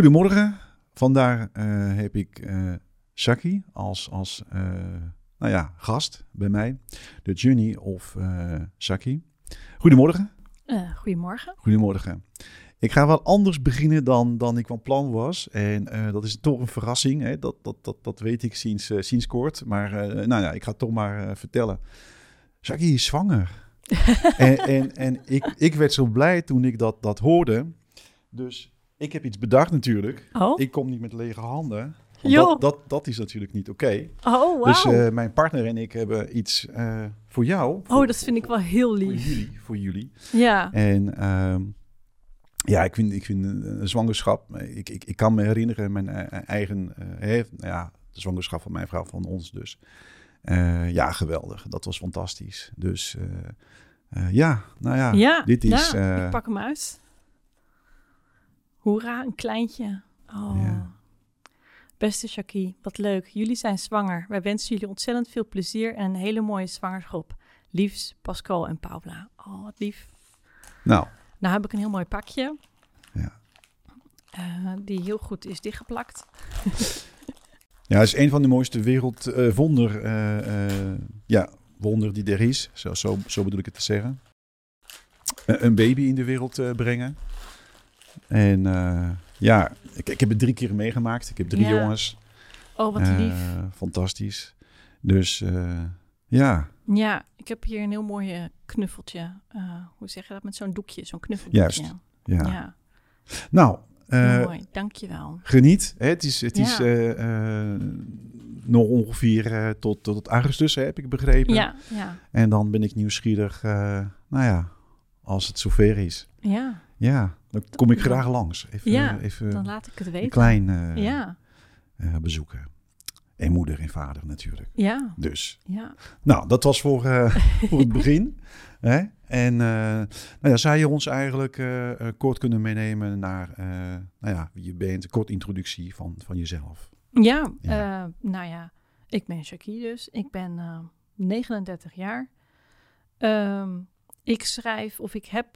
Goedemorgen. Vandaag uh, heb ik uh, Shaki als, als uh, nou ja, gast bij mij. De Journey of Shaki. Goedemorgen. goedemorgen. Goedemorgen. Ik ga wat anders beginnen dan, dan ik van plan was. En dat is toch een verrassing. Hè? Dat, dat, dat, dat weet ik sinds, sinds kort. Maar nou ja, ik ga het toch maar vertellen. Shaki is zwanger. en en, en ik, ik werd zo blij toen ik dat, dat hoorde. Dus ik heb iets bedacht natuurlijk. Oh? Ik kom niet met lege handen. Dat, dat, dat is natuurlijk niet oké. Oh, wow. Dus uh, mijn partner en ik hebben iets uh, voor jou. Voor, oh, dat vind ik wel heel lief. Voor jullie. Voor jullie. Ja. En uh, ja, ik vind, ik vind een zwangerschap... Ik, ik, ik kan me herinneren, mijn eigen... heeft, ja, de zwangerschap van mijn vrouw, van ons dus. ja, geweldig. Dat was fantastisch. Dus ja, nou ja, ja dit is... Ja, ik pak hem uit. Hoera, een kleintje. Oh. Ja. Beste Shaki, wat leuk. Jullie zijn zwanger. Wij wensen jullie ontzettend veel plezier en een hele mooie zwangerschap. Liefs, Pascal en Paula. Oh, wat lief. Nou. Nou heb ik een heel mooi pakje. Ja. Uh, die heel goed is dichtgeplakt. ja, het is een van de mooiste wereldwonder. Uh, uh, ja, wonder die er is. Zo, zo, zo bedoel ik het te zeggen. een baby in de wereld brengen. En uh, ja, ik, ik heb het drie keer meegemaakt. Ik heb drie ja. jongens. Oh, wat lief. Uh, fantastisch. Dus uh, ja. Ja, ik heb hier een heel mooi knuffeltje. hoe zeg je dat? Met zo'n doekje, zo'n knuffeldoekje. Juist, ja. ja. Nou. mooi, dankjewel. Geniet. Hè? Het is, het is nog ongeveer tot, tot augustus, heb ik begrepen. Ja, ja. En dan ben ik nieuwsgierig, nou ja, als het zover is. Ja. Ja, dan kom ik graag langs. Even, ja, even dan laat ik het weten. Een klein uh, ja. uh, bezoeken. En moeder en vader natuurlijk. Ja. Dus. Ja. Nou, dat was voor, uh, voor het begin. Hè? En nou ja, zou je ons eigenlijk kort kunnen meenemen naar nou ja, wie je bent, een kort introductie van, van jezelf? Ja, ja. nou ja, ik ben Shaki dus. Ik ben 39 jaar. Um, ik schrijf of ik heb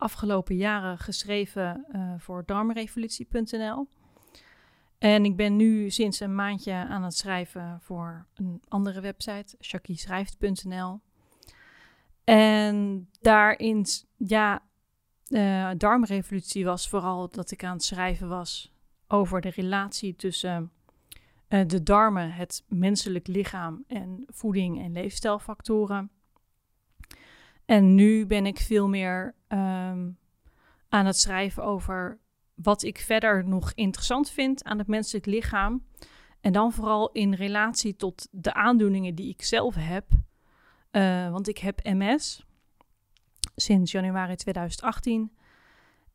afgelopen jaren geschreven uh, voor darmrevolutie.nl. En ik ben nu sinds een maandje aan het schrijven voor een andere website, shakischrijft.nl. En daarin, ja, uh, darmrevolutie was vooral dat ik aan het schrijven was over de relatie tussen uh, de darmen, het menselijk lichaam en voeding en leefstijlfactoren. En nu ben ik veel meer um, aan het schrijven over wat ik verder nog interessant vind aan het menselijk lichaam. En dan vooral in relatie tot de aandoeningen die ik zelf heb. Uh, want ik heb MS sinds januari 2018.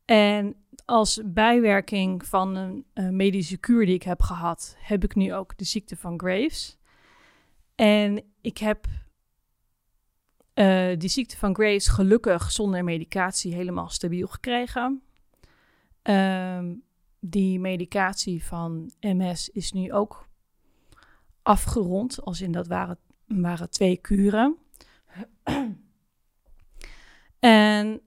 En als bijwerking van een, een medische kuur die ik heb gehad, heb ik nu ook de ziekte van Graves. En ik heb uh, die ziekte van Graves gelukkig zonder medicatie helemaal stabiel gekregen. Uh, die medicatie van MS is nu ook afgerond, als in dat waren, waren twee kuren. en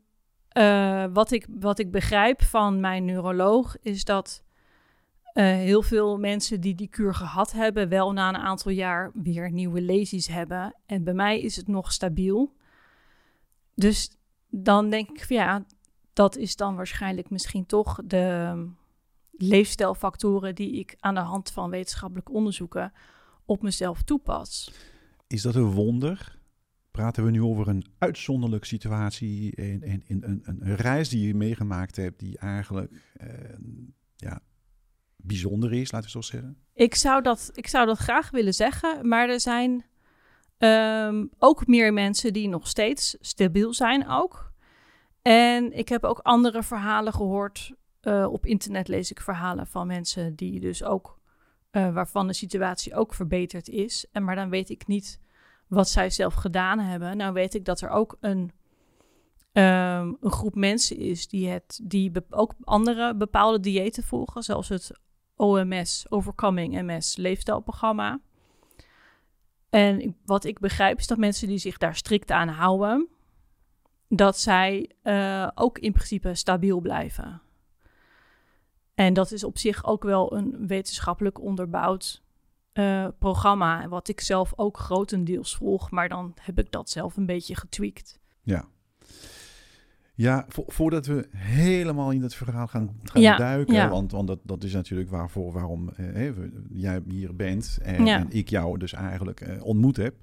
uh, wat, ik, wat ik begrijp van mijn neuroloog is dat heel veel mensen die die kuur gehad hebben, wel na een aantal jaar weer nieuwe lesies hebben. En bij mij is het nog stabiel. Dus dan denk ik ja, dat is dan waarschijnlijk misschien toch de leefstijlfactoren die ik aan de hand van wetenschappelijk onderzoeken op mezelf toepas. Is dat een wonder? Praten we nu over een uitzonderlijke situatie en een, een, reis die je meegemaakt hebt, die eigenlijk eh, ja, bijzonder is, laten we zo zeggen? Ik zou dat, ik zou dat graag willen zeggen, maar er zijn um, ook meer mensen die nog steeds stabiel zijn ook. En ik heb ook andere verhalen gehoord. Uh, op internet lees ik verhalen van mensen die dus ook, uh, waarvan de situatie ook verbeterd is. En maar dan weet ik niet wat zij zelf gedaan hebben. Nou weet ik dat er ook een, um, een groep mensen is die, het, die ook andere bepaalde diëten volgen, zoals het OMS, Overcoming MS leefstijlprogramma. En wat ik begrijp is dat mensen die zich daar strikt aan houden, dat zij uh, ook in principe stabiel blijven. En dat is op zich ook wel een wetenschappelijk onderbouwd uh, programma. Wat ik zelf ook grotendeels volg. Maar dan heb ik dat zelf een beetje getweakt. Ja. Ja, voordat we helemaal in het verhaal gaan, gaan duiken, Want, want dat, dat is natuurlijk waarvoor, waarom eh, jij hier bent en, en, ik jou dus eigenlijk eh, ontmoet heb.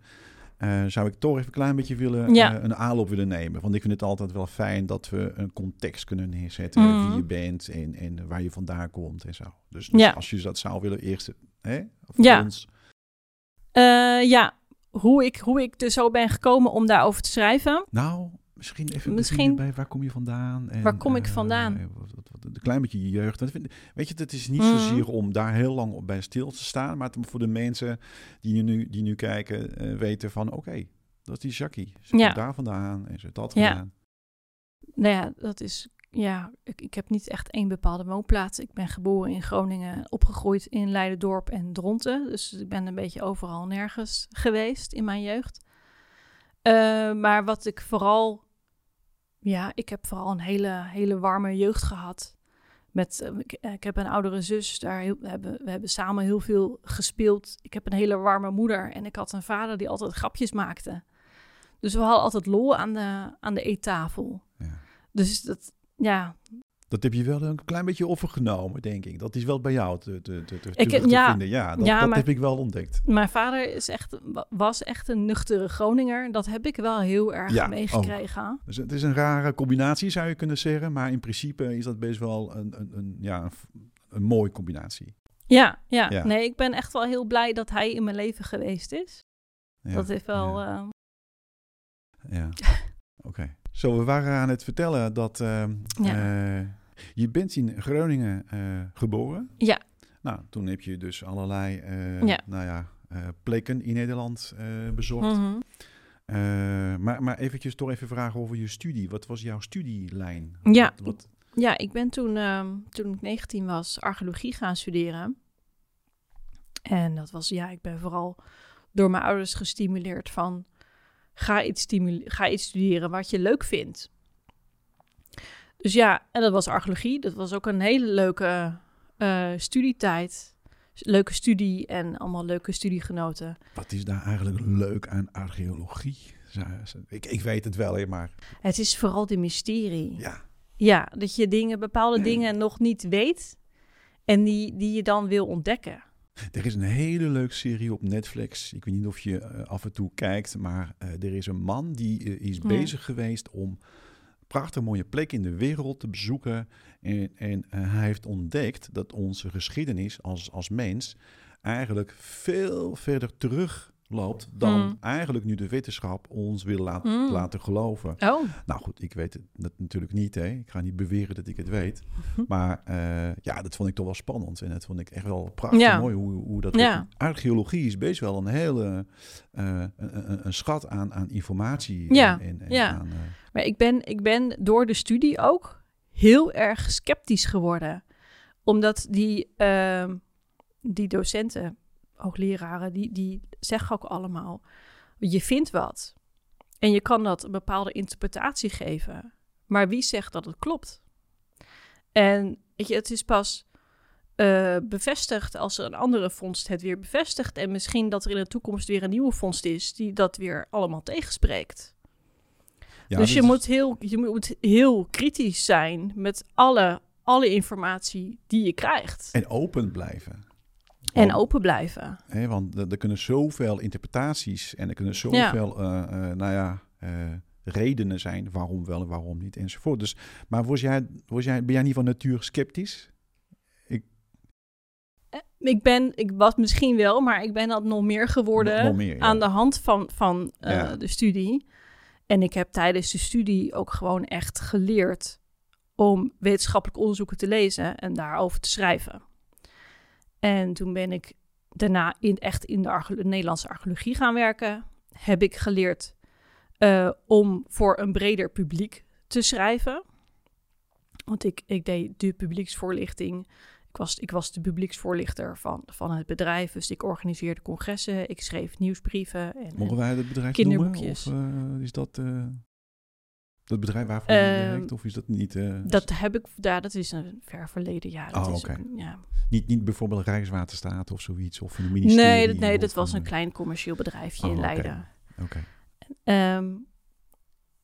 Uh, zou ik toch even een klein beetje willen, ja. een aanloop willen nemen. Want ik vind het altijd wel fijn dat we een context kunnen neerzetten. Mm. Wie je bent en, en waar je vandaan komt en zo. Dus, dus als je dat zou willen, eerst hè, voor ja. ons. ja, hoe ik, hoe ik er zo ben gekomen om daarover te schrijven. Nou, Misschien even Misschien, bij waar kom je vandaan? En, waar kom ik vandaan? Uh, een klein beetje je jeugd. Weet je, het is niet mm. zozeer om daar heel lang op bij stil te staan, maar voor de mensen die nu, die nu kijken, uh, weten van oké, dat is die Jackie. Ze ja. komt daar vandaan en ze dat ja. Nou ja, dat is ja, ik, ik heb niet echt één bepaalde woonplaats. Ik ben geboren in Groningen, opgegroeid in Leidendorp en Dronten. Dus ik ben een beetje overal nergens geweest in mijn jeugd. Uh, maar wat ik vooral ja, ik heb vooral een hele, hele warme jeugd gehad. Met, uh, ik, ik, heb een oudere zus, daar heel, we, hebben, we hebben samen heel veel gespeeld. Ik heb een hele warme moeder en ik had een vader die altijd grapjes maakte. Dus we hadden altijd lol aan de, aan de eettafel. Ja. Dus dat, ja, dat heb je wel een klein beetje overgenomen, denk ik. Dat is wel bij jou te, te, te, te, ik, te ja, vinden. Ja, dat, dat heb ik wel ontdekt. Mijn vader is echt, was echt een nuchtere Groninger. Dat heb ik wel heel erg ja, meegekregen. Dus het is een rare combinatie, zou je kunnen zeggen. Maar in principe is dat best wel een, een, een ja, een, een mooie combinatie. Ja, ja, Nee, ik ben echt wel heel blij dat hij in mijn leven geweest is. dat heeft wel... Ja, uh... oké. Zo, we waren aan het vertellen dat uh, je bent in Groningen uh, geboren. Ja. Nou, toen heb je dus allerlei ja. Nou ja, plekken in Nederland bezocht. Mm maar, maar eventjes toch even vragen over je studie. Wat was jouw studielijn? Ja, wat, ja ik ben toen, ehm, toen ik 19 was archeologie gaan studeren. En dat was, ja, ik ben vooral door mijn ouders gestimuleerd van Ga iets, ga iets studeren wat je leuk vindt. Dus ja, en dat was archeologie. Dat was ook een hele leuke uh, studietijd. Leuke studie en allemaal leuke studiegenoten. Wat is daar eigenlijk leuk aan archeologie? Ik, ik weet het wel, maar... Het is vooral de mysterie. Ja. Ja, dat je dingen, bepaalde dingen nog niet weet en die, die je dan wil ontdekken. Er is een hele leuke serie op Netflix. Ik weet niet of je uh, af en toe kijkt, maar uh, er is een man die uh, is bezig geweest om prachtig mooie plekken in de wereld te bezoeken. En, en hij heeft ontdekt dat onze geschiedenis als, als mens eigenlijk veel verder terug loopt dan hmm. eigenlijk nu de wetenschap ons wil laat, hmm. laten geloven. Oh. Nou goed, ik weet het natuurlijk niet. Hè. Ik ga niet beweren dat ik het weet. Maar uh, ja, dat vond ik toch wel spannend. En dat vond ik echt wel prachtig mooi hoe, hoe dat... Ja. Archeologie is best wel een hele uh, een, een, schat aan, aan informatie. Ja, en, en ja. Aan, uh... maar ik ben, ik ben door de studie ook heel erg sceptisch geworden. Omdat die, ehm, die docenten hoogleraren, die, die zeggen ook allemaal, je vindt wat. En je kan dat een bepaalde interpretatie geven. Maar wie zegt dat het klopt? En weet je, het is pas uh, bevestigd als er een andere vondst het weer bevestigt. En misschien dat er in de toekomst weer een nieuwe vondst is die dat weer allemaal tegenspreekt. Ja, dus je, moet heel, je moet heel kritisch zijn met alle, alle informatie die je krijgt. En open blijven. En open blijven. Hè, want er, kunnen zoveel interpretaties en er kunnen zoveel, ja. Uh, uh, nou ja, uh, redenen zijn waarom wel en waarom niet enzovoort. Dus, maar was jij, was jij, ben jij niet van natuur sceptisch? Ik... ik ben, ik was misschien wel, maar ik ben dat nog meer geworden nog meer, ja. aan de hand van, van ja. de studie. En ik heb tijdens de studie ook gewoon echt geleerd om wetenschappelijk onderzoeken te lezen en daarover te schrijven. En toen ben ik daarna in, echt in de, Nederlandse archeologie gaan werken. Heb ik geleerd uh, om voor een breder publiek te schrijven. Want ik, ik deed de publieksvoorlichting. Ik was, ik was de publieksvoorlichter van, van het bedrijf. Dus ik organiseerde congressen. Ik schreef nieuwsbrieven. En, Mogen wij het bedrijf kinderboekjes. noemen? Of uh, is dat... Uh... Dat bedrijf waarvoor je Ehm, werkt, of is dat niet... eh, Dat heb ik, ja, dat is een ver verleden jaar. Dat Oh, is ja. niet, niet bijvoorbeeld Rijkswaterstaat of zoiets, of een ministerie? Nee, dat, nee, dat was een klein commercieel bedrijfje Oh, in oké. Leiden. Oké. Ehm,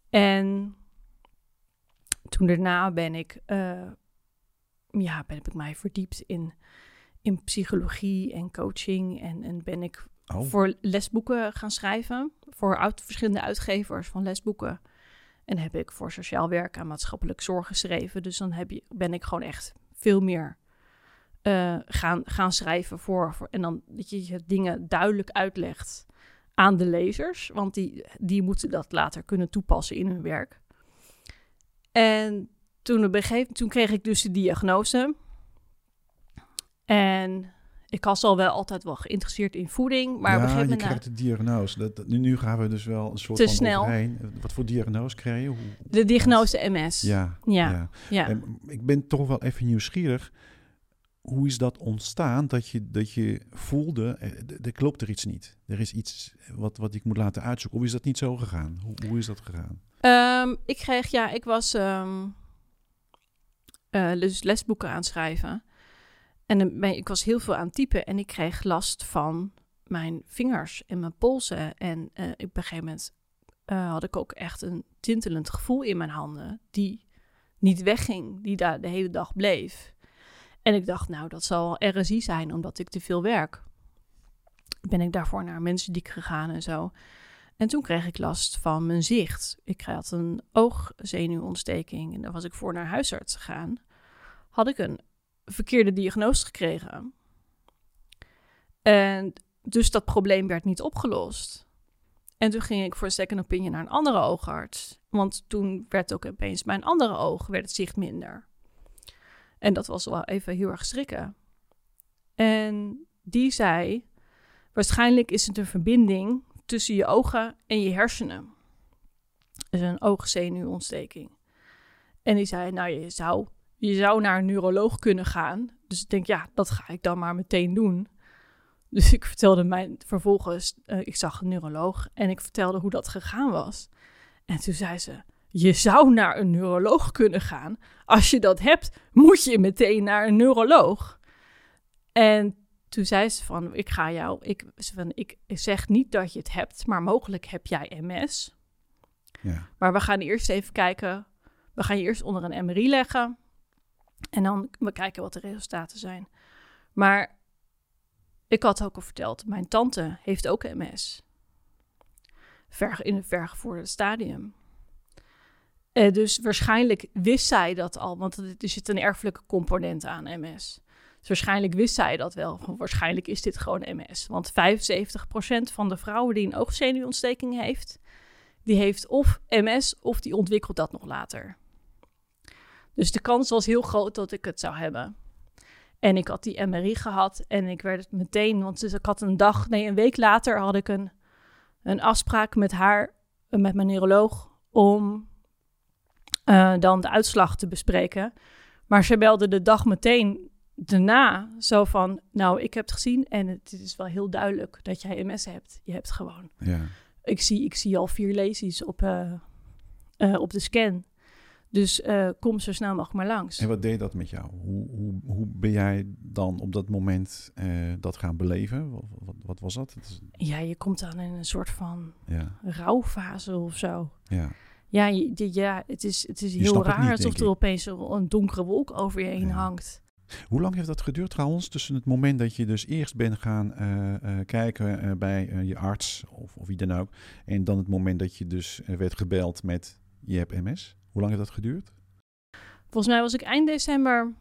en toen daarna ben ik, eh, ja, ben, heb ik mij verdiept in, in psychologie en coaching. En, en ben ik Oh, voor lesboeken gaan schrijven. Voor uit, verschillende uitgevers van lesboeken. En heb ik voor sociaal werk en maatschappelijk zorg geschreven. Dus dan heb je, ben ik gewoon echt veel meer eh, gaan, gaan schrijven voor, voor. En dan dat je dingen duidelijk uitlegt aan de lezers. Want die, die moeten dat later kunnen toepassen in hun werk. En toen, gegeven, toen kreeg ik dus de diagnose. En ik was al wel altijd wel geïnteresseerd in voeding. Maar ja, op een gegeven je moment... krijgt de diagnose. Dat, dat- nu, gaan we dus wel een soort Te van snel. overheen. Wat voor diagnose krijg je? Hoe, De diagnose MS. ja, Ja, ja. ja. En ik ben toch wel even nieuwsgierig. Hoe is dat ontstaan dat je, dat je voelde, eh, er klopt er iets niet. Er is iets wat, wat ik moet laten uitzoeken. Hoe is dat niet zo gegaan? Hoe, hoe is dat gegaan? Ehm, ik kreeg, ja, ik was ehm, eh, dus lesboeken aan het schrijven. En ik was heel veel aan het typen en ik kreeg last van mijn vingers en mijn polsen. En eh, op een gegeven moment eh, had ik ook echt een tintelend gevoel in mijn handen, die niet wegging, die daar de hele dag bleef. En ik dacht, nou, dat zal RSI zijn, omdat ik te veel werk. Ben ik daarvoor naar Mensendiek gegaan en zo. En toen kreeg ik last van mijn zicht. Ik had een oogzenuwontsteking en daar was ik voor naar huisarts gegaan. Had ik een verkeerde diagnose gekregen. En dus dat probleem werd niet opgelost. En toen ging ik voor een second opinion naar een andere oogarts. Want toen werd ook opeens mijn andere oog, werd het zicht minder. En dat was wel even heel erg schrikken. En die zei, waarschijnlijk is het een verbinding tussen je ogen en je hersenen. Dus een oogzenuwontsteking. En die zei, nou, je zou, je zou naar een neuroloog kunnen gaan. Dus ik denk, ja, dat ga ik dan maar meteen doen. Dus ik vertelde mij vervolgens, eh, ik zag een neuroloog en ik vertelde hoe dat gegaan was. En toen zei ze, je zou naar een neuroloog kunnen gaan. Als je dat hebt, moet je meteen naar een neuroloog. En toen zei ze van, ik ga jou, ik, van, ik zeg niet dat je het hebt, maar mogelijk heb jij MS. Ja. Maar we gaan eerst even kijken, we gaan je eerst onder een MRI leggen en dan we kijken wat de resultaten zijn. Maar ik had ook al verteld, mijn tante heeft ook MS. Ver, in een vergevorderd stadium. Eh, dus waarschijnlijk wist zij dat al, want er zit een erfelijke component aan MS. Dus waarschijnlijk wist zij dat wel. Waarschijnlijk is dit gewoon MS. Want 75% van de vrouwen die een oogzenuwontsteking heeft, die heeft of MS of die ontwikkelt dat nog later. Dus de kans was heel groot dat ik het zou hebben. En ik had die MRI gehad en ik werd het meteen, want dus ik had een dag, nee, een week later had ik een, een afspraak met haar, met mijn neuroloog, om eh, dan de uitslag te bespreken. Maar ze belde de dag meteen daarna zo van, nou, ik heb het gezien en het is wel heel duidelijk dat jij MS hebt. Je hebt gewoon ja. ik zie, ik zie al vier lesies op, eh, eh, op de scan. Dus eh, kom zo snel mogelijk maar langs. En wat deed dat met jou? Hoe, hoe, hoe ben jij dan op dat moment eh, dat gaan beleven? Wat, wat, wat was dat? Het is- Ja, je komt dan in een soort van ja, rouwfase of zo. ja. Ja, je, ja het is, het is Je heel raar niet, alsof er opeens een, donkere wolk over je heen Ja. hangt. Hoe lang heeft dat geduurd trouwens? Tussen het moment dat je dus eerst bent gaan eh, kijken bij je arts of, of wie dan ook. En dan het moment dat je dus werd gebeld met je hebt MS. Hoe lang heeft dat geduurd? Volgens mij was ik eind december,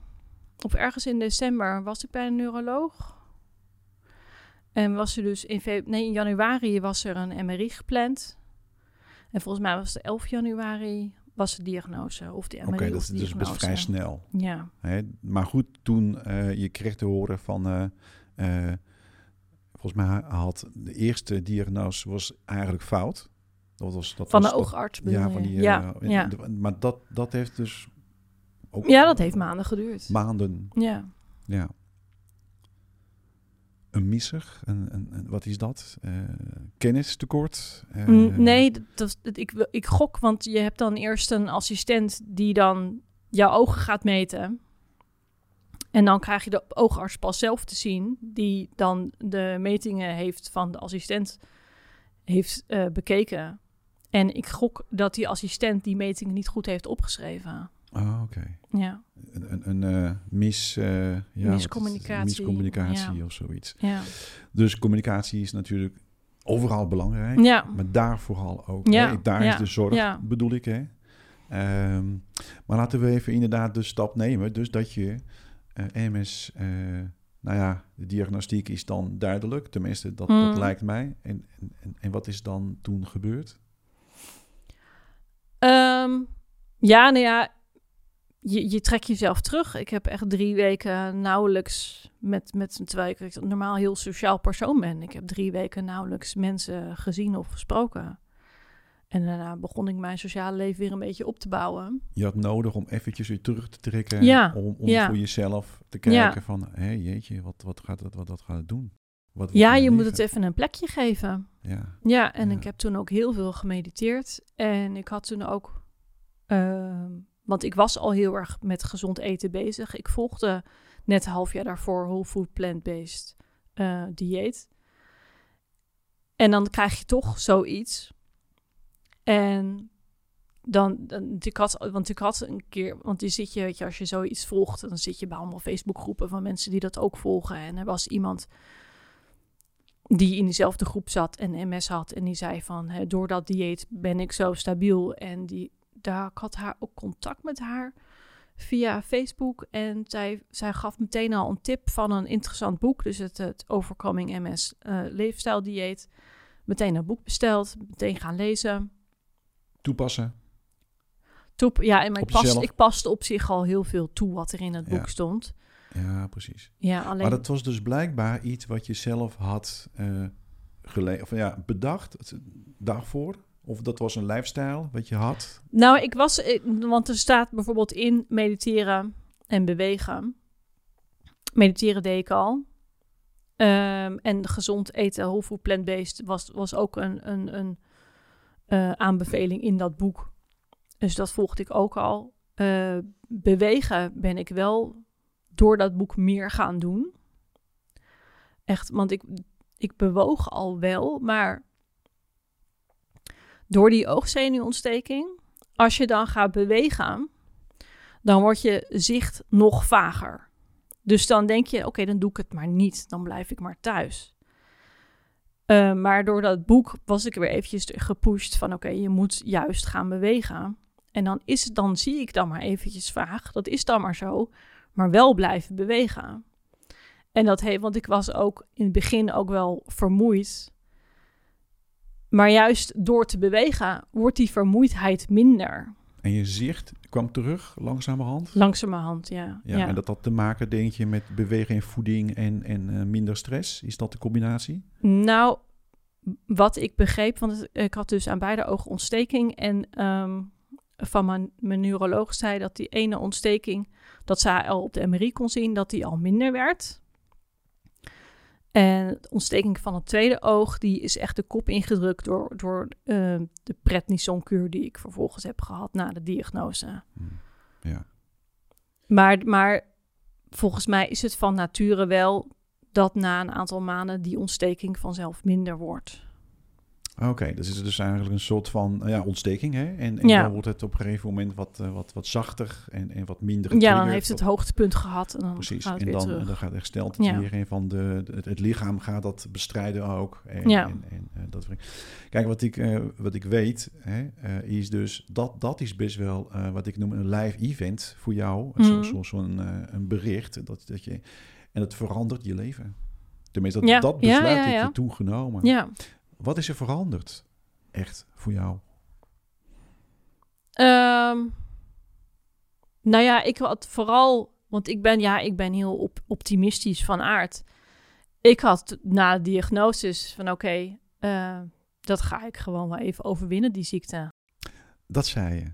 of ergens in december, was ik bij een neuroloog. En was er dus in, nee, in januari was er een MRI gepland. En volgens mij was het 11 januari was de diagnose. Of de MRI Oké, dat is dus best vrij snel. Ja. Hè? Maar goed, toen eh, je kreeg te horen van... eh, eh, volgens mij had de eerste diagnose was eigenlijk fout. Dat was, dat Van was de oogarts Ja, van die, ja, eh, ja. de- maar dat, dat heeft dus ook ja, dat heeft maanden geduurd. maanden. Ja. Ja. een misser? Een, een, een- wat is dat? Eh kennistekort? Eh, Mm, Nee, dat, ik, ik gok, want je hebt dan eerst een assistent die dan jouw ogen gaat meten. En dan krijg je de oogarts pas zelf te zien, die dan de metingen heeft van de assistent heeft bekeken. En ik gok dat die assistent die metingen niet goed heeft opgeschreven. Oh, oké. Ja, Een, een, een eh, mis, eh, ja, Miscommunicatie. miscommunicatie Ja. of zoiets. ja. Dus communicatie is natuurlijk overal belangrijk. Ja, Maar daar vooral ook. Ja, hè? Daar is de zorg, bedoel ik. Hè? Ehm, maar laten we even inderdaad de stap nemen. Dus dat je eh, MS, nou ja, de diagnostiek is dan duidelijk. Tenminste, dat, dat Mm. lijkt mij. En, en, en wat is dan toen gebeurd? Ehm, ja, nou ja, je, je trekt jezelf terug. Ik heb echt drie weken nauwelijks met, met terwijl ik een normaal heel sociaal persoon ben. Ik heb drie weken nauwelijks mensen gezien of gesproken. En daarna begon ik mijn sociale leven weer een beetje op te bouwen. Je had nodig om eventjes weer terug te trekken. Ja, Om, om ja. voor jezelf te Ja. kijken van... Hé, jeetje, wat, wat, gaat het, wat dat gaat het doen? Wat Ja, mijn je moet het even een plekje geven. Ja, Ja, en Ja. ik heb toen ook heel veel gemediteerd. En ik had toen ook... ehm, want ik was al heel erg met gezond eten bezig. Ik volgde net een half jaar daarvoor whole food plant-based eh, dieet. En dan krijg je toch zoiets. En dan, dan ik had, want ik had een keer, want je zit je, weet je, als je zoiets volgt, dan zit je bij allemaal Facebookgroepen van mensen die dat ook volgen. En er was iemand die in diezelfde groep zat en MS had. En die zei van, hè, door dat dieet ben ik zo stabiel. En die, daar, ik had haar ook contact met haar via Facebook. En zij, zij gaf meteen al een tip van een interessant boek. Dus het, het Overcoming MS eh leefstijldieet. Meteen een boek besteld, meteen gaan lezen. toepassen. Toep, ja, en past, jezelf. ik paste op zich al heel veel toe wat er in het Ja. boek stond. Ja, precies. Ja, alleen... Maar dat was dus blijkbaar iets wat je zelf had eh gele- of ja, bedacht daarvoor. Of dat was een lifestyle wat je had. Nou, ik was, eh, want er staat bijvoorbeeld in mediteren en bewegen. Mediteren deed ik al. Ehm, en gezond eten, whole food plant-based, was, was ook een, een, een eh, aanbeveling in dat boek. Dus dat volgde ik ook al. Bewegen ben ik wel door dat boek meer gaan doen. Echt, want ik, ik bewoog al wel, maar door die oogzenuwontsteking, als je dan gaat bewegen, dan wordt je zicht nog vager. Dus dan denk je, oké, dan doe ik het maar niet. Dan blijf ik maar thuis. Eh, maar door dat boek was ik weer eventjes gepusht van, oké, je moet juist gaan bewegen. En dan, is, dan zie ik dan maar eventjes vaag. Dat is dan maar zo. Maar wel blijven bewegen. En dat heeft, want ik was ook in het begin ook wel vermoeid. Maar juist door te bewegen wordt die vermoeidheid minder. En je zicht kwam terug langzamerhand. Langzamerhand, ja. Ja, En dat had te maken, denk je, met bewegen en voeding en, en eh, minder stress. Is dat de combinatie? Nou, wat ik begreep, want ik had dus aan beide ogen ontsteking. En ehm, van mijn, mijn neuroloog zei dat die ene ontsteking, dat zij al op de MRI kon zien, dat die al minder werd. En de ontsteking van het tweede oog, die is echt de kop ingedrukt door, door eh, de prednisonkuur die ik vervolgens heb gehad na de diagnose. Hmm. Ja. Maar, maar volgens mij is het van nature wel dat na een aantal maanden die ontsteking vanzelf minder wordt. Oké, dus is het dus eigenlijk een soort van ja, ontsteking. Hè? En, en Ja. dan wordt het op een gegeven moment wat, eh, wat, wat zachter en, en wat minder Ja, dan heeft het hoogtepunt gehad en dan Precies, gaat het en weer dan, en dan gaat herstelt het Ja. weer. En van de, het, het lichaam gaat dat bestrijden ook. En, Ja. en, en, eh, dat, kijk, wat ik, eh, wat ik weet, hè, is dus dat dat is best wel wat ik noem een live event voor jou. Mhm. Zo'n zo, zo'n, eh, een bericht. Dat, dat je, en het verandert je leven. Tenminste, dat, Ja, dat ja, besluit ja, heb ja. je toen genomen. Wat is er veranderd? Echt voor jou? Ehm, nou ja, ik had vooral, want ik ben, ja, ik ben heel op, optimistisch van aard. Ik had na de diagnose van oké, eh, dat ga ik gewoon wel even overwinnen, die ziekte. Dat zei je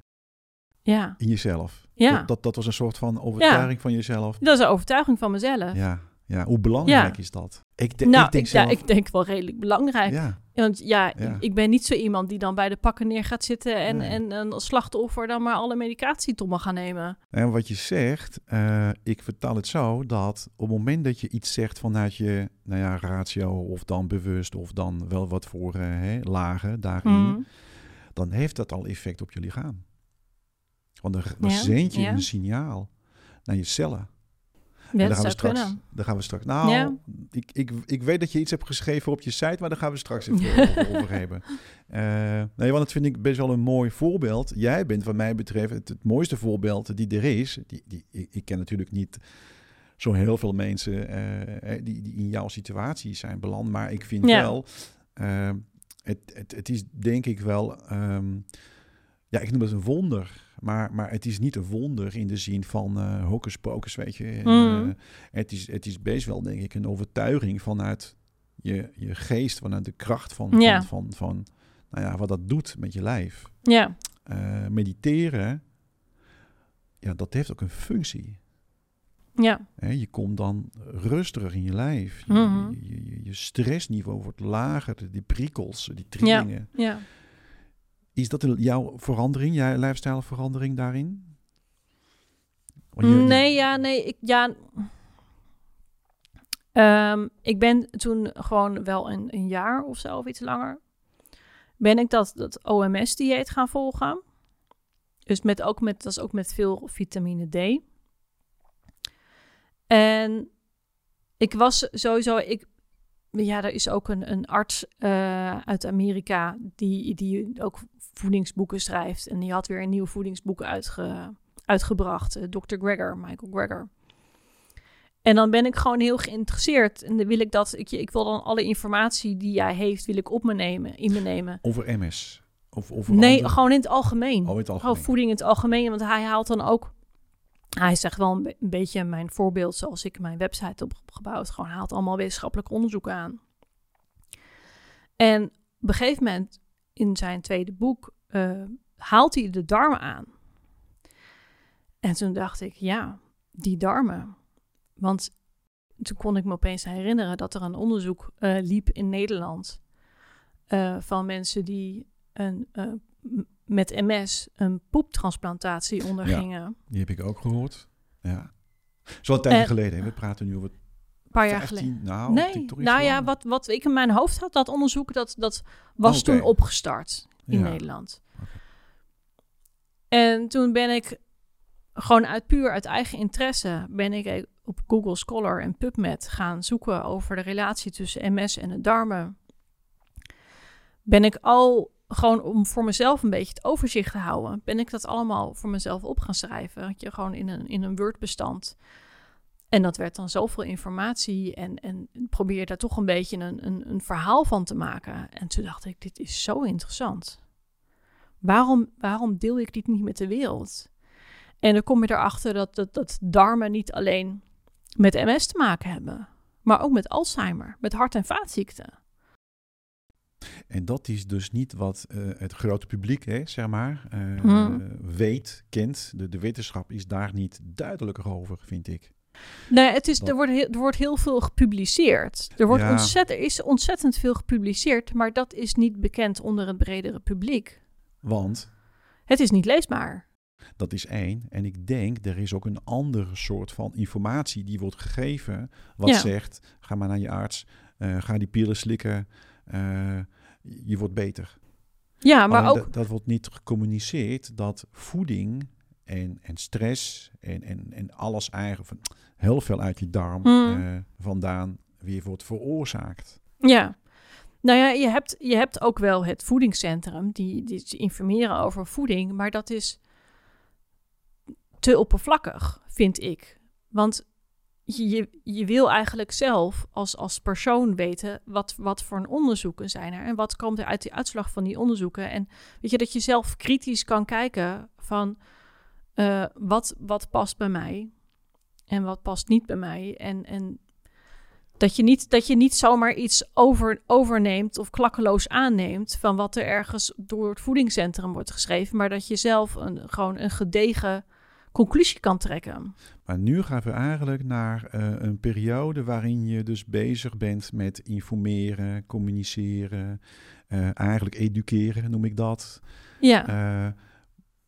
Ja, in jezelf. Ja. Dat, dat, dat was een soort van overtuiging van jezelf. dat is een overtuiging van mezelf. Ja, Ja, hoe belangrijk Ja. is dat? Ik, de- nou, ik denk ik, ja, zelf... ik denk wel redelijk belangrijk. ja, Want ja, Ja. ik- ben niet zo iemand die dan bij de pakken neer gaat zitten en, Nee. en een slachtoffer dan maar alle medicatie tot mag gaan nemen. En wat je zegt, eh, ik vertaal het zo dat op het moment dat je iets zegt vanuit je nou ja, ratio of dan bewust of dan wel wat voor eh, hè, lagen daarin, Mhm. dan heeft dat al effect op je lichaam. Want dan, dan Ja, zend je ja. een signaal naar je cellen. Ja, daar gaan, we straks, kunnen. daar gaan we straks. Nou, Ja. ik, ik, ik weet dat je iets hebt geschreven op je site, maar daar gaan we straks even over, over hebben. Eh, nee, want dat vind ik best wel een mooi voorbeeld. Jij bent, wat mij betreft, het, het mooiste voorbeeld die er is. Die, die, ik, ken natuurlijk niet zo heel veel mensen eh, eh, die, die in jouw situatie zijn beland, maar ik vind Ja. wel, het, het, het is denk ik wel, ehm, ja, ik noem het een wonder. Maar, maar het is niet een wonder in de zin van eh hocus pocus, weet je. En, Mhm. eh, het, is, het is best wel, denk ik, een overtuiging vanuit je, je geest, vanuit de kracht van, Ja. van, van, van nou ja, wat dat doet met je lijf. Ja, Eh, mediteren, ja, dat heeft ook een functie. ja? Je komt dan rustiger in je lijf. Je, Mhm. je, je, je stressniveau wordt lager, die prikkels, die trillingen. ja. Is dat jouw verandering, jouw lifestyleverandering daarin? Want je- je- Nee, ja, nee, ik, ja. Ehm, ik ben toen gewoon wel een, een jaar of zo, of iets langer, ben ik dat, dat OMS-dieet gaan volgen. Dus met, ook met, dat is ook met veel vitamine D. En ik was sowieso, ik, ja, er is ook een, een arts eh, uit Amerika die, die ook voedingsboeken schrijft. En die had weer een nieuw voedingsboek uitge, uitgebracht. eh, Dr. Greger, Michael Greger. En dan ben ik gewoon heel geïnteresseerd. En dan wil ik dat, ik, ik wil dan alle informatie die jij heeft, wil ik op me nemen, in me nemen. Over MS? Of over Nee, andere- gewoon in het algemeen. Oh, in het algemeen. voeding in het algemeen. Want hij haalt dan ook. Hij zegt wel een, be- een beetje mijn voorbeeld zoals ik mijn website heb gebouwd. Gewoon haalt allemaal wetenschappelijk onderzoek aan. En op een gegeven moment in zijn tweede boek eh, haalt hij de darmen aan. En toen dacht ik, ja, die darmen. Want toen kon ik me opeens herinneren dat er een onderzoek eh, liep in Nederland. eh, van mensen die een, met MS een poeptransplantatie ondergingen. Die heb ik ook gehoord. Ja. Zo'n tijdje En- geleden. hè. We praten nu over paar jaar 15, geleden. nou, nee, nou ja, wat, wat ik in mijn hoofd had, dat onderzoek, dat, dat was Oké. toen opgestart in Ja. Nederland. En toen ben ik gewoon uit puur uit eigen interesse, ben ik op Google Scholar en PubMed gaan zoeken over de relatie tussen MS en de darmen. Ben ik al gewoon om voor mezelf een beetje het overzicht te houden, ben ik dat allemaal voor mezelf op gaan schrijven. Had je gewoon in een, in een Word-bestand. En dat werd dan zoveel informatie en, en probeer daar toch een beetje een, een, een verhaal van te maken. En toen dacht ik, dit is zo interessant. Waarom, waarom deel ik dit niet met de wereld? En dan kom je erachter dat, dat, dat darmen niet alleen met MS te maken hebben, maar ook met Alzheimer, met hart- en vaatziekten. En dat is dus niet wat eh, het grote publiek, hè, zeg maar, eh, Hmm. weet, kent. De, de wetenschap is daar niet duidelijker over, vind ik. Nee, het is, er, wordt heel, er wordt heel veel gepubliceerd. Er, wordt Ja. ontzett, er is ontzettend veel gepubliceerd, maar dat is niet bekend onder het bredere publiek. Want Het is niet leesbaar. dat is één. En ik denk, er is ook een andere soort van informatie die wordt gegeven. Wat Ja. zegt, ga maar naar je arts, eh, ga die pillen slikken, eh, je wordt beter. Ja, maar Alleen ook dat, dat wordt niet gecommuniceerd dat voeding en, en stress en, en, en alles eigenlijk van heel veel uit je darm Hmm. eh, vandaan weer wordt veroorzaakt. Ja. Nou ja, je hebt, je hebt ook wel het voedingscentrum die, die informeren over voeding, maar dat is te oppervlakkig, vind ik. Want je, je, je wil eigenlijk zelf als, als persoon weten wat, wat voor een onderzoeken zijn er en wat komt er uit die uitslag van die onderzoeken. En weet je, dat je zelf kritisch kan kijken van eh, wat, wat past bij mij en wat past niet bij mij. En, en dat je niet, dat je niet zomaar iets over, overneemt of klakkeloos aanneemt van wat er ergens door het voedingscentrum wordt geschreven, maar dat je zelf een, gewoon een gedegen conclusie kan trekken. Maar nu gaan we eigenlijk naar eh, een periode waarin je dus bezig bent met informeren, communiceren, eh, eigenlijk educeren, noem ik dat. Ja,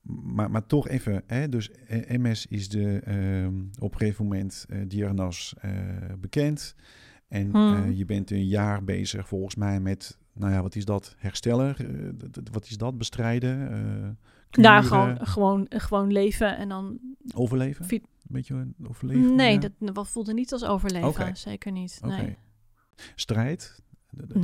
maar, maar toch even, hè, dus eh, MS is de, ehm, op een gegeven moment eh diagnose eh, bekend. En Hmm. eh, je bent een jaar bezig volgens mij met, nou ja, wat is dat? Herstellen? Wat is dat? Bestrijden? Daar gewoon, gewoon, gewoon leven en dan... Overleven? Een beetje overleven? nee, ja? dat, voelde niet als overleven. Zeker niet. Nee, Strijd?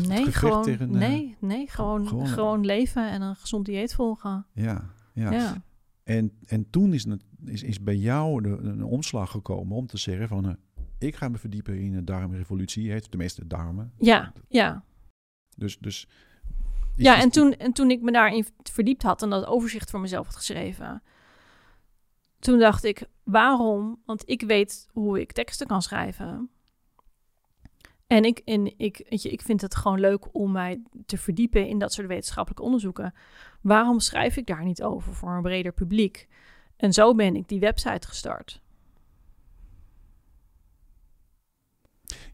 Nee, gewoon, tegen, nee, nee gewoon, gewoon, gewoon, leven en een gezond dieet volgen. Ja, ja. Ja. En, en toen is, het, is, is bij jou de, een omslag gekomen om te zeggen van... eh, ik ga me verdiepen in de darmrevolutie, heet tenminste darmen. Ja, ja. Dus, dus ja en, toen, en toen ik me daarin verdiept had en dat overzicht voor mezelf had geschreven... Toen dacht ik, waarom? Want ik weet hoe ik teksten kan schrijven. En ik, en ik, weet je, ik vind het gewoon leuk om mij te verdiepen in dat soort wetenschappelijke onderzoeken. Waarom schrijf ik daar niet over voor een breder publiek? En zo ben ik die website gestart.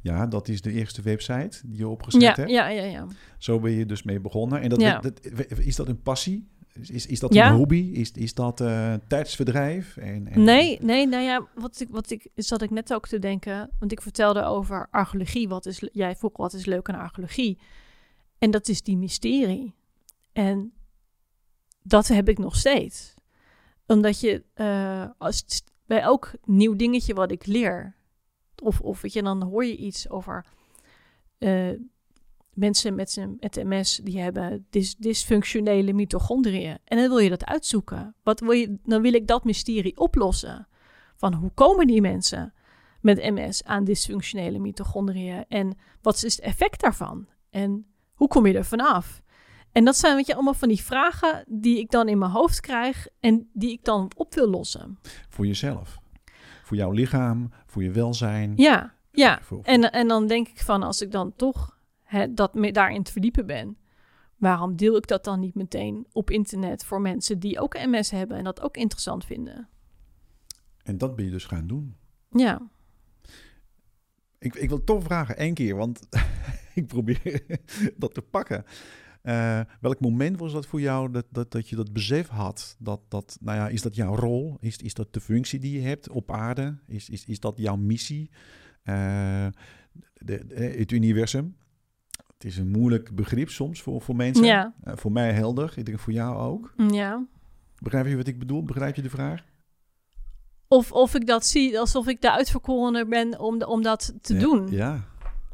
Ja, dat is de eerste website die je opgezet Ja, hebt. ja, ja, ja. Zo ben je dus mee begonnen. En dat, Ja. dat, is dat een passie? Is, is, dat Ja. een hobby? Is, is dat eh tijdsverdrijf? En, en- Nee, nee, nou ja, wat ik, wat ik zat ik net ook te denken, want ik vertelde over archeologie. Wat is, jij vroeg wat is leuk aan archeologie? En dat is die mysterie. En dat heb ik nog steeds. Omdat je, eh, als, bij elk nieuw dingetje wat ik leer, of, of weet je, dan hoor je iets over eh, mensen met, met MS, die hebben dys, dysfunctionele mitochondriën. En dan wil je dat uitzoeken. Wat wil je, dan wil ik dat mysterie oplossen. Van hoe komen die mensen met MS aan dysfunctionele mitochondriën? En wat is het effect daarvan? En hoe kom je er vanaf? En dat zijn weet je, allemaal van die vragen die ik dan in mijn hoofd krijg en die ik dan op wil lossen. Voor jezelf. Voor jouw lichaam, voor je welzijn. Ja, ja. En, en dan denk ik van, als ik dan toch hè, dat me, daarin te verdiepen ben, waarom deel ik dat dan niet meteen op internet voor mensen die ook MS hebben en dat ook interessant vinden? En dat ben je dus gaan doen. Ja, Ik, ik wil toch vragen, één keer, want ik probeer dat te pakken. Eh, welk moment was dat voor jou dat, dat, dat je dat besef had? Dat, dat, nou ja, is dat jouw rol? Is, is dat de functie die je hebt op aarde? Is, is, is dat jouw missie? Eh, de, de- het universum? Het is een moeilijk begrip soms voor, voor mensen. ja, Eh, voor mij helder, ik denk voor jou ook. ja. Begrijp je wat ik bedoel? Begrijp je de vraag? Of, of ik dat zie alsof ik de uitverkorene ben om, de, om dat te Ja, doen. Ja.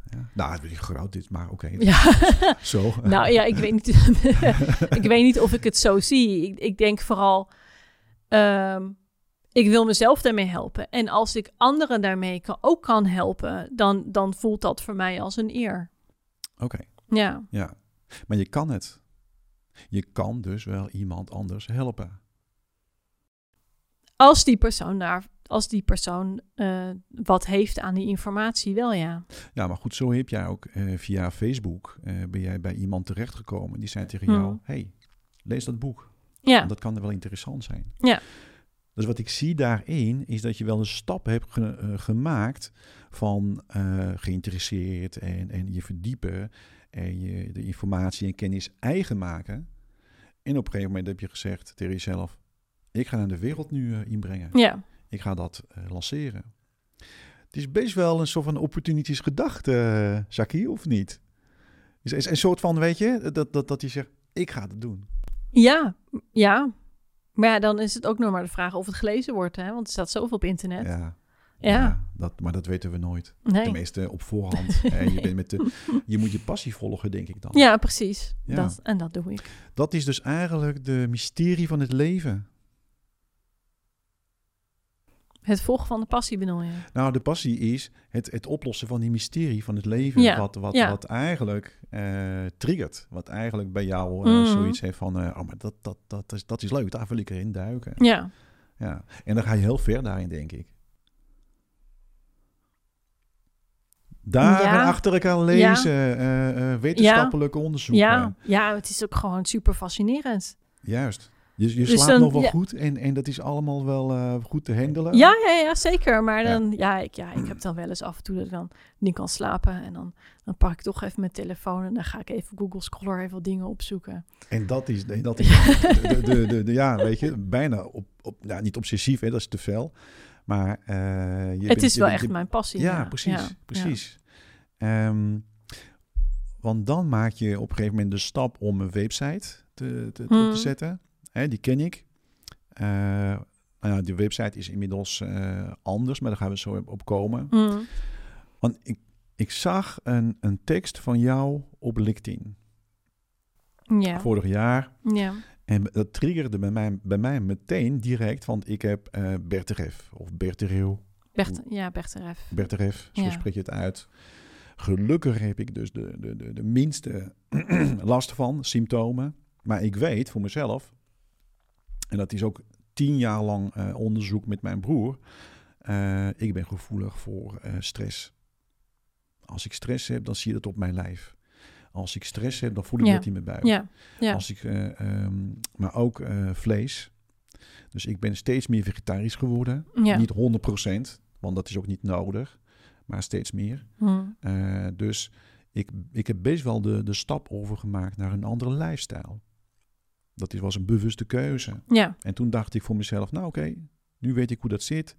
ja. Nou, het is groot dit, maar oké. Ja. Zo. nou ja, ik weet niet, ik weet niet of ik het zo zie. Ik, ik denk vooral, ehm, ik wil mezelf daarmee helpen. En als ik anderen daarmee kan, ook kan helpen, dan, dan voelt dat voor mij als een eer. Oké. Ja, Ja, maar je kan het. Je kan dus wel iemand anders helpen. als die persoon daar, als die persoon eh, wat heeft aan die informatie, wel ja. Ja, maar goed, zo heb jij ook eh, via Facebook eh, ben jij bij iemand terechtgekomen die zei tegen Hmm. jou: hey, lees dat boek. Ja, Dat kan er wel interessant zijn. Ja. Dus wat ik zie daarin is dat je wel een stap hebt ge- eh, gemaakt van eh, geïnteresseerd en, en je verdiepen en je de informatie en kennis eigen maken. En op een gegeven moment heb je gezegd tegen jezelf: ik ga naar de wereld nu eh, inbrengen. ja, Ik ga dat lanceren. Het is best wel een soort van opportunistisch gedachte, Shaki, of niet? Is, is een soort van, weet je, dat, dat, dat je zegt, ik ga het doen. ja, ja. Maar ja, dan is het ook nog maar de vraag of het gelezen wordt, hè? Want er staat zoveel op internet. Ja, Ja, dat, maar dat weten we nooit. nee. Tenminste, op voorhand. je, bent met de, je moet je passie volgen, denk ik dan. Ja, precies. Ja. Dat, en dat doe ik. Dat is dus eigenlijk de mysterie van het leven. Het volgen van de passie bedoel je? Nou, de passie is het, het oplossen van die mysterie van het leven. Ja, Wat, wat, ja. wat eigenlijk eh, triggert. Wat eigenlijk bij jou eh, Mhm. zoiets heeft van... eh, oh, maar dat, dat, dat, is, dat is leuk, daar wil ik erin duiken. Ja, Ja. En dan ga je heel ver daarin, denk ik. Dagen Ja. achter elkaar lezen, wetenschappelijke onderzoeken. ja, ja, het is ook gewoon super fascinerend. Juist. Je, je Dus slaapt dan- nog wel ja. goed en, en dat is allemaal wel eh, goed te handelen. Ja, ja, ja, zeker. Maar dan, ja. ik, ja, ik heb dan wel eens af en toe dat ik dan niet kan slapen. En dan, dan pak ik toch even mijn telefoon en dan ga ik even Google Scholar even wat dingen opzoeken. En dat is, dat is de, de, de, de- ja, weet je, bijna op, op ja, niet obsessief, hè, dat is te veel. Maar eh, je het bent- is wel echt je- mijn passie. Ja, precies, precies. Ehm, want dan maak je op een gegeven moment de stap om een website te, te, op Hmm. te zetten. Hè, die ken ik. Eh, nou ja, die website is inmiddels eh, anders, maar daar gaan we zo op komen. Mm. Want ik, ik zag een, een tekst van jou op LinkedIn ja. vorig jaar. ja. En dat triggerde bij mij, bij mij meteen direct, want ik heb Berteref of Bertereel, Bert, ja, Berteref. Berteref, zo Ja. spreek je het uit. Gelukkig heb ik dus de, de, de, de minste last van, symptomen. Maar ik weet voor mezelf, en dat is ook tien jaar lang eh, onderzoek met mijn broer, eh, ik ben gevoelig voor eh, stress. Als ik stress heb, dan zie je dat op mijn lijf. Als ik stress heb, dan voel ik Ja. dat in mijn buik. Ja, ja. Als ik, eh, ehm, maar ook vlees. Dus ik ben steeds meer vegetarisch geworden. ja. Niet 100%, want dat is ook niet nodig. Maar steeds meer. Mm. Eh, dus ik, ik heb best wel de, de stap overgemaakt naar een andere lifestyle. Dat is- was een bewuste keuze. ja. En toen dacht ik voor mezelf, nou oké, nu weet ik hoe dat zit.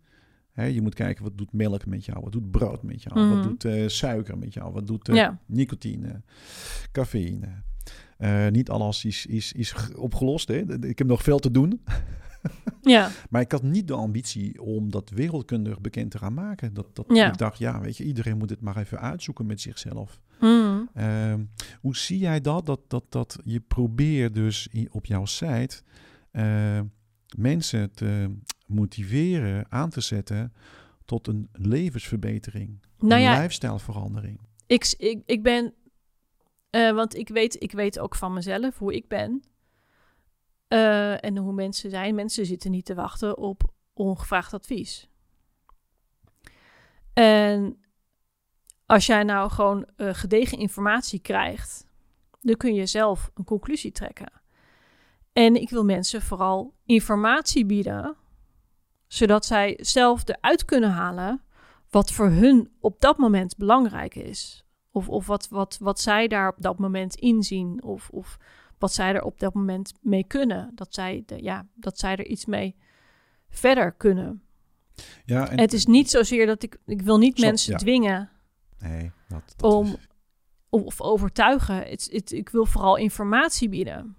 Je moet kijken, wat doet melk met jou? Wat doet brood met jou? Wat Mhm. doet eh, suiker met jou? Wat doet eh, Ja. nicotine, cafeïne? Eh, niet alles is, is, is opgelost. Hè? Ik heb nog veel te doen. ja. Maar ik had niet de ambitie om dat wereldkundig bekend te gaan maken. Dat, dat, Ja. Ik dacht, ja, weet je, iedereen moet het maar even uitzoeken met zichzelf. Mm. Ehm, hoe zie jij dat? Dat, dat, dat je probeert dus op jouw site eh, mensen te motiveren, aan te zetten tot een levensverbetering. Nou een ja, lifestyleverandering. ik, ik, ik ben... eh, want ik weet, ik weet ook van mezelf hoe ik ben. Eh, en hoe mensen zijn. Mensen zitten niet te wachten op ongevraagd advies. En als jij nou gewoon eh, gedegen informatie krijgt, dan kun je zelf een conclusie trekken. En ik wil mensen vooral informatie bieden, zodat zij zelf eruit kunnen halen wat voor hun op dat moment belangrijk is. Of, of wat, wat, wat zij daar op dat moment inzien. Of, of wat zij er op dat moment mee kunnen. Dat zij, de, ja, dat zij er iets mee verder kunnen. Ja, en, het is niet zozeer dat ik... Ik wil niet mensen ja. dwingen Nee, dat, dat om... is- of, overtuigen. Ik wil vooral informatie bieden.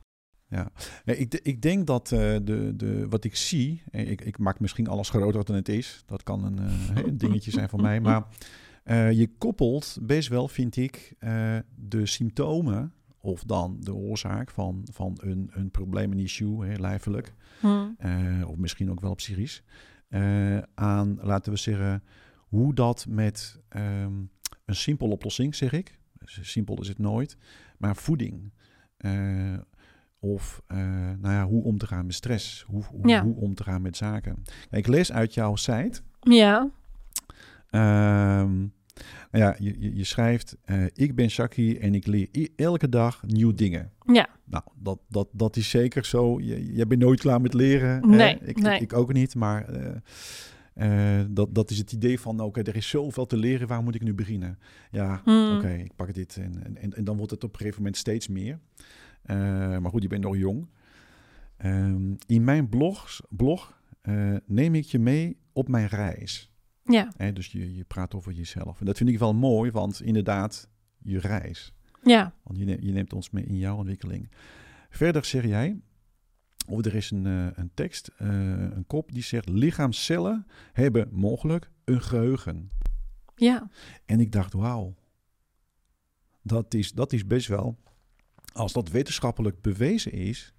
Nee, ik, ik denk dat eh, de, de, wat ik zie, eh, ik, ik maak misschien alles groter dan het is. Dat kan een, eh, een dingetje zijn van mij. Maar je koppelt best wel, vind ik, de symptomen of dan de oorzaak van, van een, een probleem, een issue, hè, lijfelijk, Hm. eh, of misschien ook wel psychisch, aan, laten we zeggen, hoe dat met ehm, een simpele oplossing, zeg ik, simpel is het nooit, maar voeding. eh, of eh, nou ja, hoe om te gaan met stress, hoe, hoe, Ja. hoe om te gaan met zaken. Ik lees uit jouw site. Ja, ehm, nou ja, je, je, je schrijft, eh, ik ben Shaki en ik leer elke dag nieuwe dingen. ja, Nou, dat, dat, dat is zeker zo. Je, jij bent nooit klaar met leren. hè? Nee, ik, nee. Ik, ik ook niet, maar eh, dat, dat is het idee van, oké, er is zoveel te leren, waar moet ik nu beginnen? Ja, Hm. oké, ik pak dit en, en, en, en dan wordt het op een gegeven moment steeds meer. Eh, maar goed, je bent nog jong. Ehm, in mijn blogs, blog eh, neem ik je mee op mijn reis. ja, Hè? Dus je, je praat over jezelf. En dat vind ik wel mooi, want inderdaad, je reis. ja, Want je, neemt, je neemt ons mee in jouw ontwikkeling. Verder zeg jij, of er is een, eh, een tekst, eh, een kop die zegt: lichaamscellen hebben mogelijk een geheugen. ja, En ik dacht: wauw, dat is, dat is best wel, als dat wetenschappelijk bewezen is,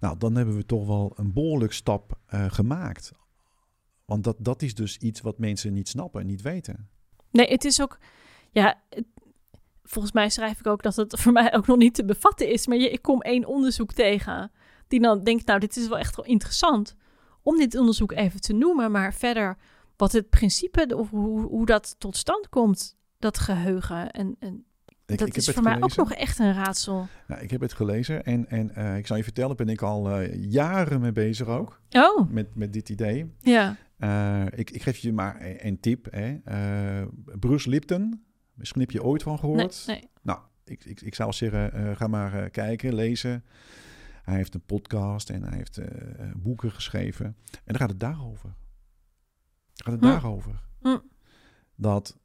nou dan hebben we toch wel een behoorlijk stap eh, gemaakt. Want dat, dat is dus iets wat mensen niet snappen en niet weten. Nee, het is ook... Ja, het- volgens mij schrijf ik ook dat het voor mij ook nog niet te bevatten is. Maar je, ik kom één onderzoek tegen die dan denkt... nou, dit is wel echt wel interessant om dit onderzoek even te noemen. Maar verder, wat het principe, of hoe, hoe dat tot stand komt, dat geheugen. En, en Ik, dat ik is voor mij ook nog echt een raadsel. Nou, ik heb het gelezen en, en eh, ik zal je vertellen, ben ik al eh, jaren mee bezig ook Oh, met, met dit idee. ja. Eh, ik, ik geef je maar een, een tip. Hè. Bruce Lipton, misschien heb je ooit van gehoord. nee. Nou, ik, ik, ik zou zeggen, ga maar kijken, lezen. Hij heeft een podcast en hij heeft eh, eh, boeken geschreven. En dan gaat het daarover. Gaat het Hm. daarover. Hm. Dat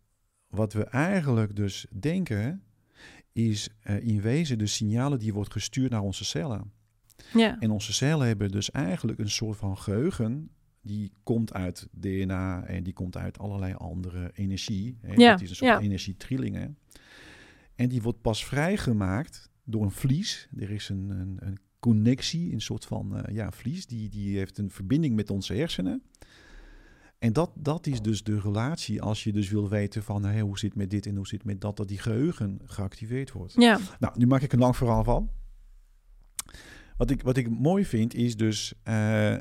wat we eigenlijk dus denken, is eh, in wezen de signalen die wordt gestuurd naar onze cellen. Ja. En onze cellen hebben dus eigenlijk een soort van geheugen. Die komt uit DNA en die komt uit allerlei andere energie. Hè. Ja, Dat is een soort ja. energietrillingen. En die wordt pas vrijgemaakt door een vlies. Er is een, een, een connectie, een soort van eh, ja, vlies. Die, die heeft een verbinding met onze hersenen. En dat, dat is dus de relatie als je dus wil weten van hé, hoe zit het met dit en hoe zit het met dat, dat die geheugen geactiveerd wordt. Ja. Nou, nu maak ik een lang verhaal van. Wat ik, wat ik mooi vind is dus, eh,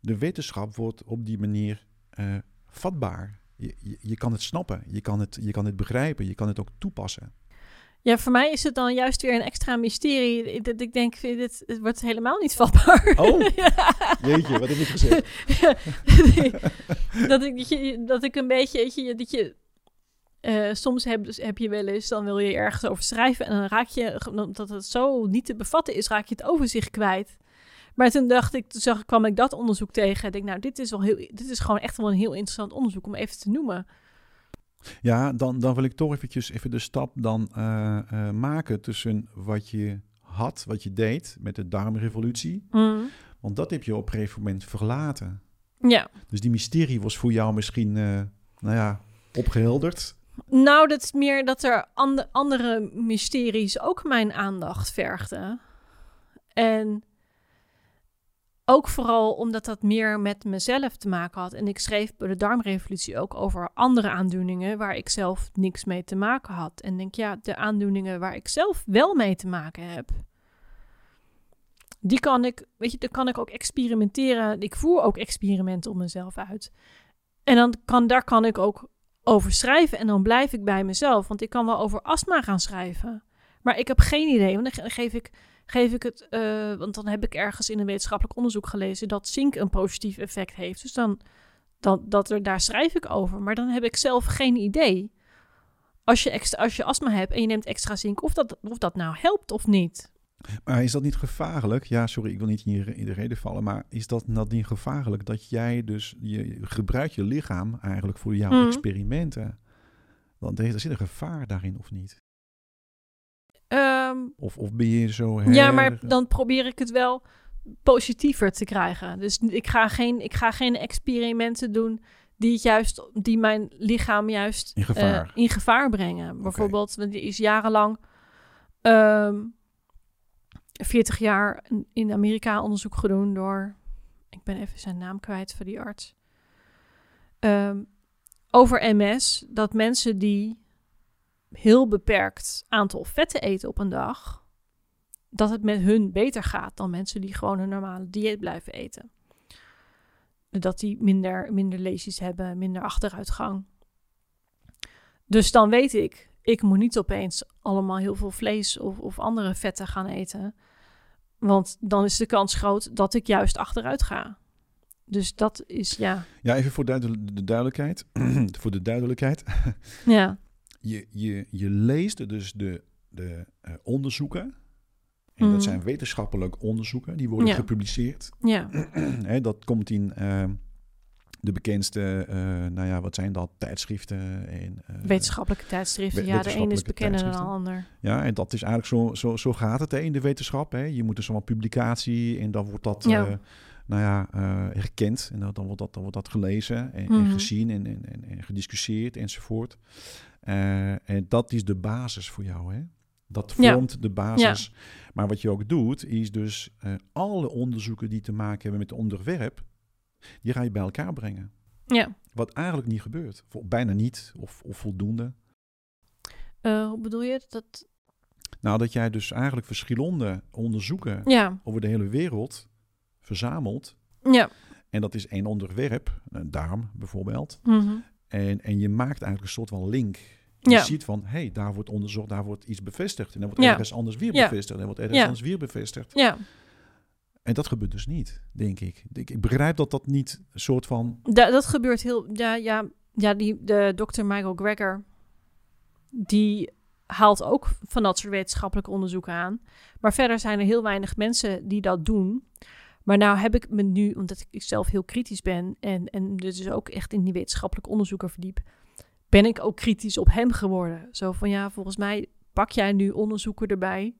de wetenschap wordt op die manier eh, vatbaar. Je, je, je kan het snappen, je kan het, je kan het begrijpen, je kan het ook toepassen. Ja, voor mij is het dan juist weer een extra mysterie. Dat ik denk, dit het wordt helemaal niet vatbaar. Oh. Ja. Jeetje, wat heb ik gezegd? dat, ik, dat, je, dat ik een beetje, dat je... eh, soms heb, dus heb je wel eens, dan wil je ergens over schrijven... en dan raak je, omdat het zo niet te bevatten is, raak je het overzicht kwijt. Maar toen dacht ik, toen zag, kwam ik dat onderzoek tegen. Ik denk, nou, dit is, wel heel, dit is gewoon echt wel een heel interessant onderzoek om even te noemen. Ja, dan, dan wil ik toch eventjes even de stap dan eh, eh, maken tussen wat je had, wat je deed met de darmrevolutie. Want dat heb je op een gegeven moment verlaten. Ja, Dus die mysterie was voor jou misschien, eh, nou ja, opgehelderd. nou, dat is meer dat er ande- andere mysteries ook mijn aandacht vergden. En ook vooral omdat dat meer met mezelf te maken had. En ik schreef bij de darmrevolutie ook over andere aandoeningen waar ik zelf niks mee te maken had. En denk, ja, de aandoeningen waar ik zelf wel mee te maken heb, die kan ik, weet je, daar kan ik ook experimenteren. Ik voer ook experimenten op mezelf uit. En dan kan, daar kan ik ook over schrijven en dan blijf ik bij mezelf. Want ik kan wel over astma gaan schrijven. Maar ik heb geen idee, want dan ge- geef ik, geef ik het... eh, want dan heb ik ergens in een wetenschappelijk onderzoek gelezen... dat zink een positief effect heeft. Dus dan, dan dat er, daar schrijf ik over. Maar dan heb ik zelf geen idee. Als je, extra, als je astma hebt en je neemt extra zink... of dat, of dat nou helpt of niet. Maar is dat niet gevaarlijk? Ja, sorry, ik wil niet in, je, in de reden vallen. Maar is dat, niet gevaarlijk dat jij dus... Je gebruikt je lichaam eigenlijk voor jouw Mhm. experimenten. Want er zit een gevaar daarin, of niet? Ehm, Of, of ben je zo... Ja, maar dan probeer ik het wel positiever te krijgen. Dus ik ga geen, ik ga geen experimenten doen die, het juist, die mijn lichaam juist In gevaar. eh, in gevaar brengen. Bijvoorbeeld, want er is jarenlang, ehm 40 jaar in- in Amerika onderzoek gedaan door, ik ben even zijn naam kwijt voor die arts, Ehm, over MS, dat mensen die heel beperkt aantal vetten eten op een dag, dat het met hun beter gaat dan mensen die gewoon een normale dieet blijven eten. Dat die minder, minder leesjes hebben, minder achteruitgang. Dus dan weet ik, ik moet niet opeens allemaal heel veel vlees of, of andere vetten gaan eten. Want dan is de kans groot dat ik juist achteruit ga. Dus dat is, ja. Ja, even voor de duidelijkheid. voor de duidelijkheid. Ja, Je, je, je leest dus de, de eh, onderzoeken. En Mhm. dat zijn wetenschappelijk onderzoeken. Die worden Ja. gepubliceerd. ja, dat komt in eh, de bekendste, eh, nou ja, wat zijn dat? Tijdschriften. En, eh, wetenschappelijke tijdschriften. Ja, de ene is wetenschappelijke bekender dan de ander. Ja, en dat is eigenlijk zo, zo, zo gaat het hè, in de wetenschap. Hè. Je moet dus een publicatie en dan wordt dat, Ja. nou ja, eh, herkend. En dan, wordt dat, dan wordt dat gelezen en, en Mhm. gezien en, en, en, en gediscussieerd enzovoort. Eh, en dat is de basis voor jou, hè? Dat Ja. vormt de basis. Maar wat je ook doet, is dus eh, alle onderzoeken die te maken hebben met het onderwerp, die ga je bij elkaar brengen. Ja. Wat eigenlijk niet gebeurt. Of bijna niet, of, of voldoende. Eh, hoe bedoel je? Dat, Nou, dat jij dus eigenlijk verschillende onderzoeken ja, over de hele wereld verzamelt. ja. En dat is één onderwerp, een darm bijvoorbeeld. Mhm. En, en je maakt eigenlijk een soort van link Je Ja. ziet van, hé, hey, daar wordt onderzocht, daar wordt iets bevestigd. En dan wordt ergens anders weer bevestigd. En dan wordt ergens anders weer bevestigd. Ja, En dat gebeurt dus niet, denk ik. ik. Ik begrijp dat dat niet een soort van... Da- dat gebeurt heel. Ja, ja, ja die, de dokter Michael Greger. Die haalt ook van dat soort wetenschappelijke onderzoeken aan. Maar verder zijn er heel weinig mensen die dat doen. Maar nou heb ik me nu, omdat ik zelf heel kritisch ben. En, en dus ook echt in die wetenschappelijke onderzoeken verdiep. Ben ik ook kritisch op hem geworden. Zo van ja, volgens mij pak jij nu onderzoeken erbij.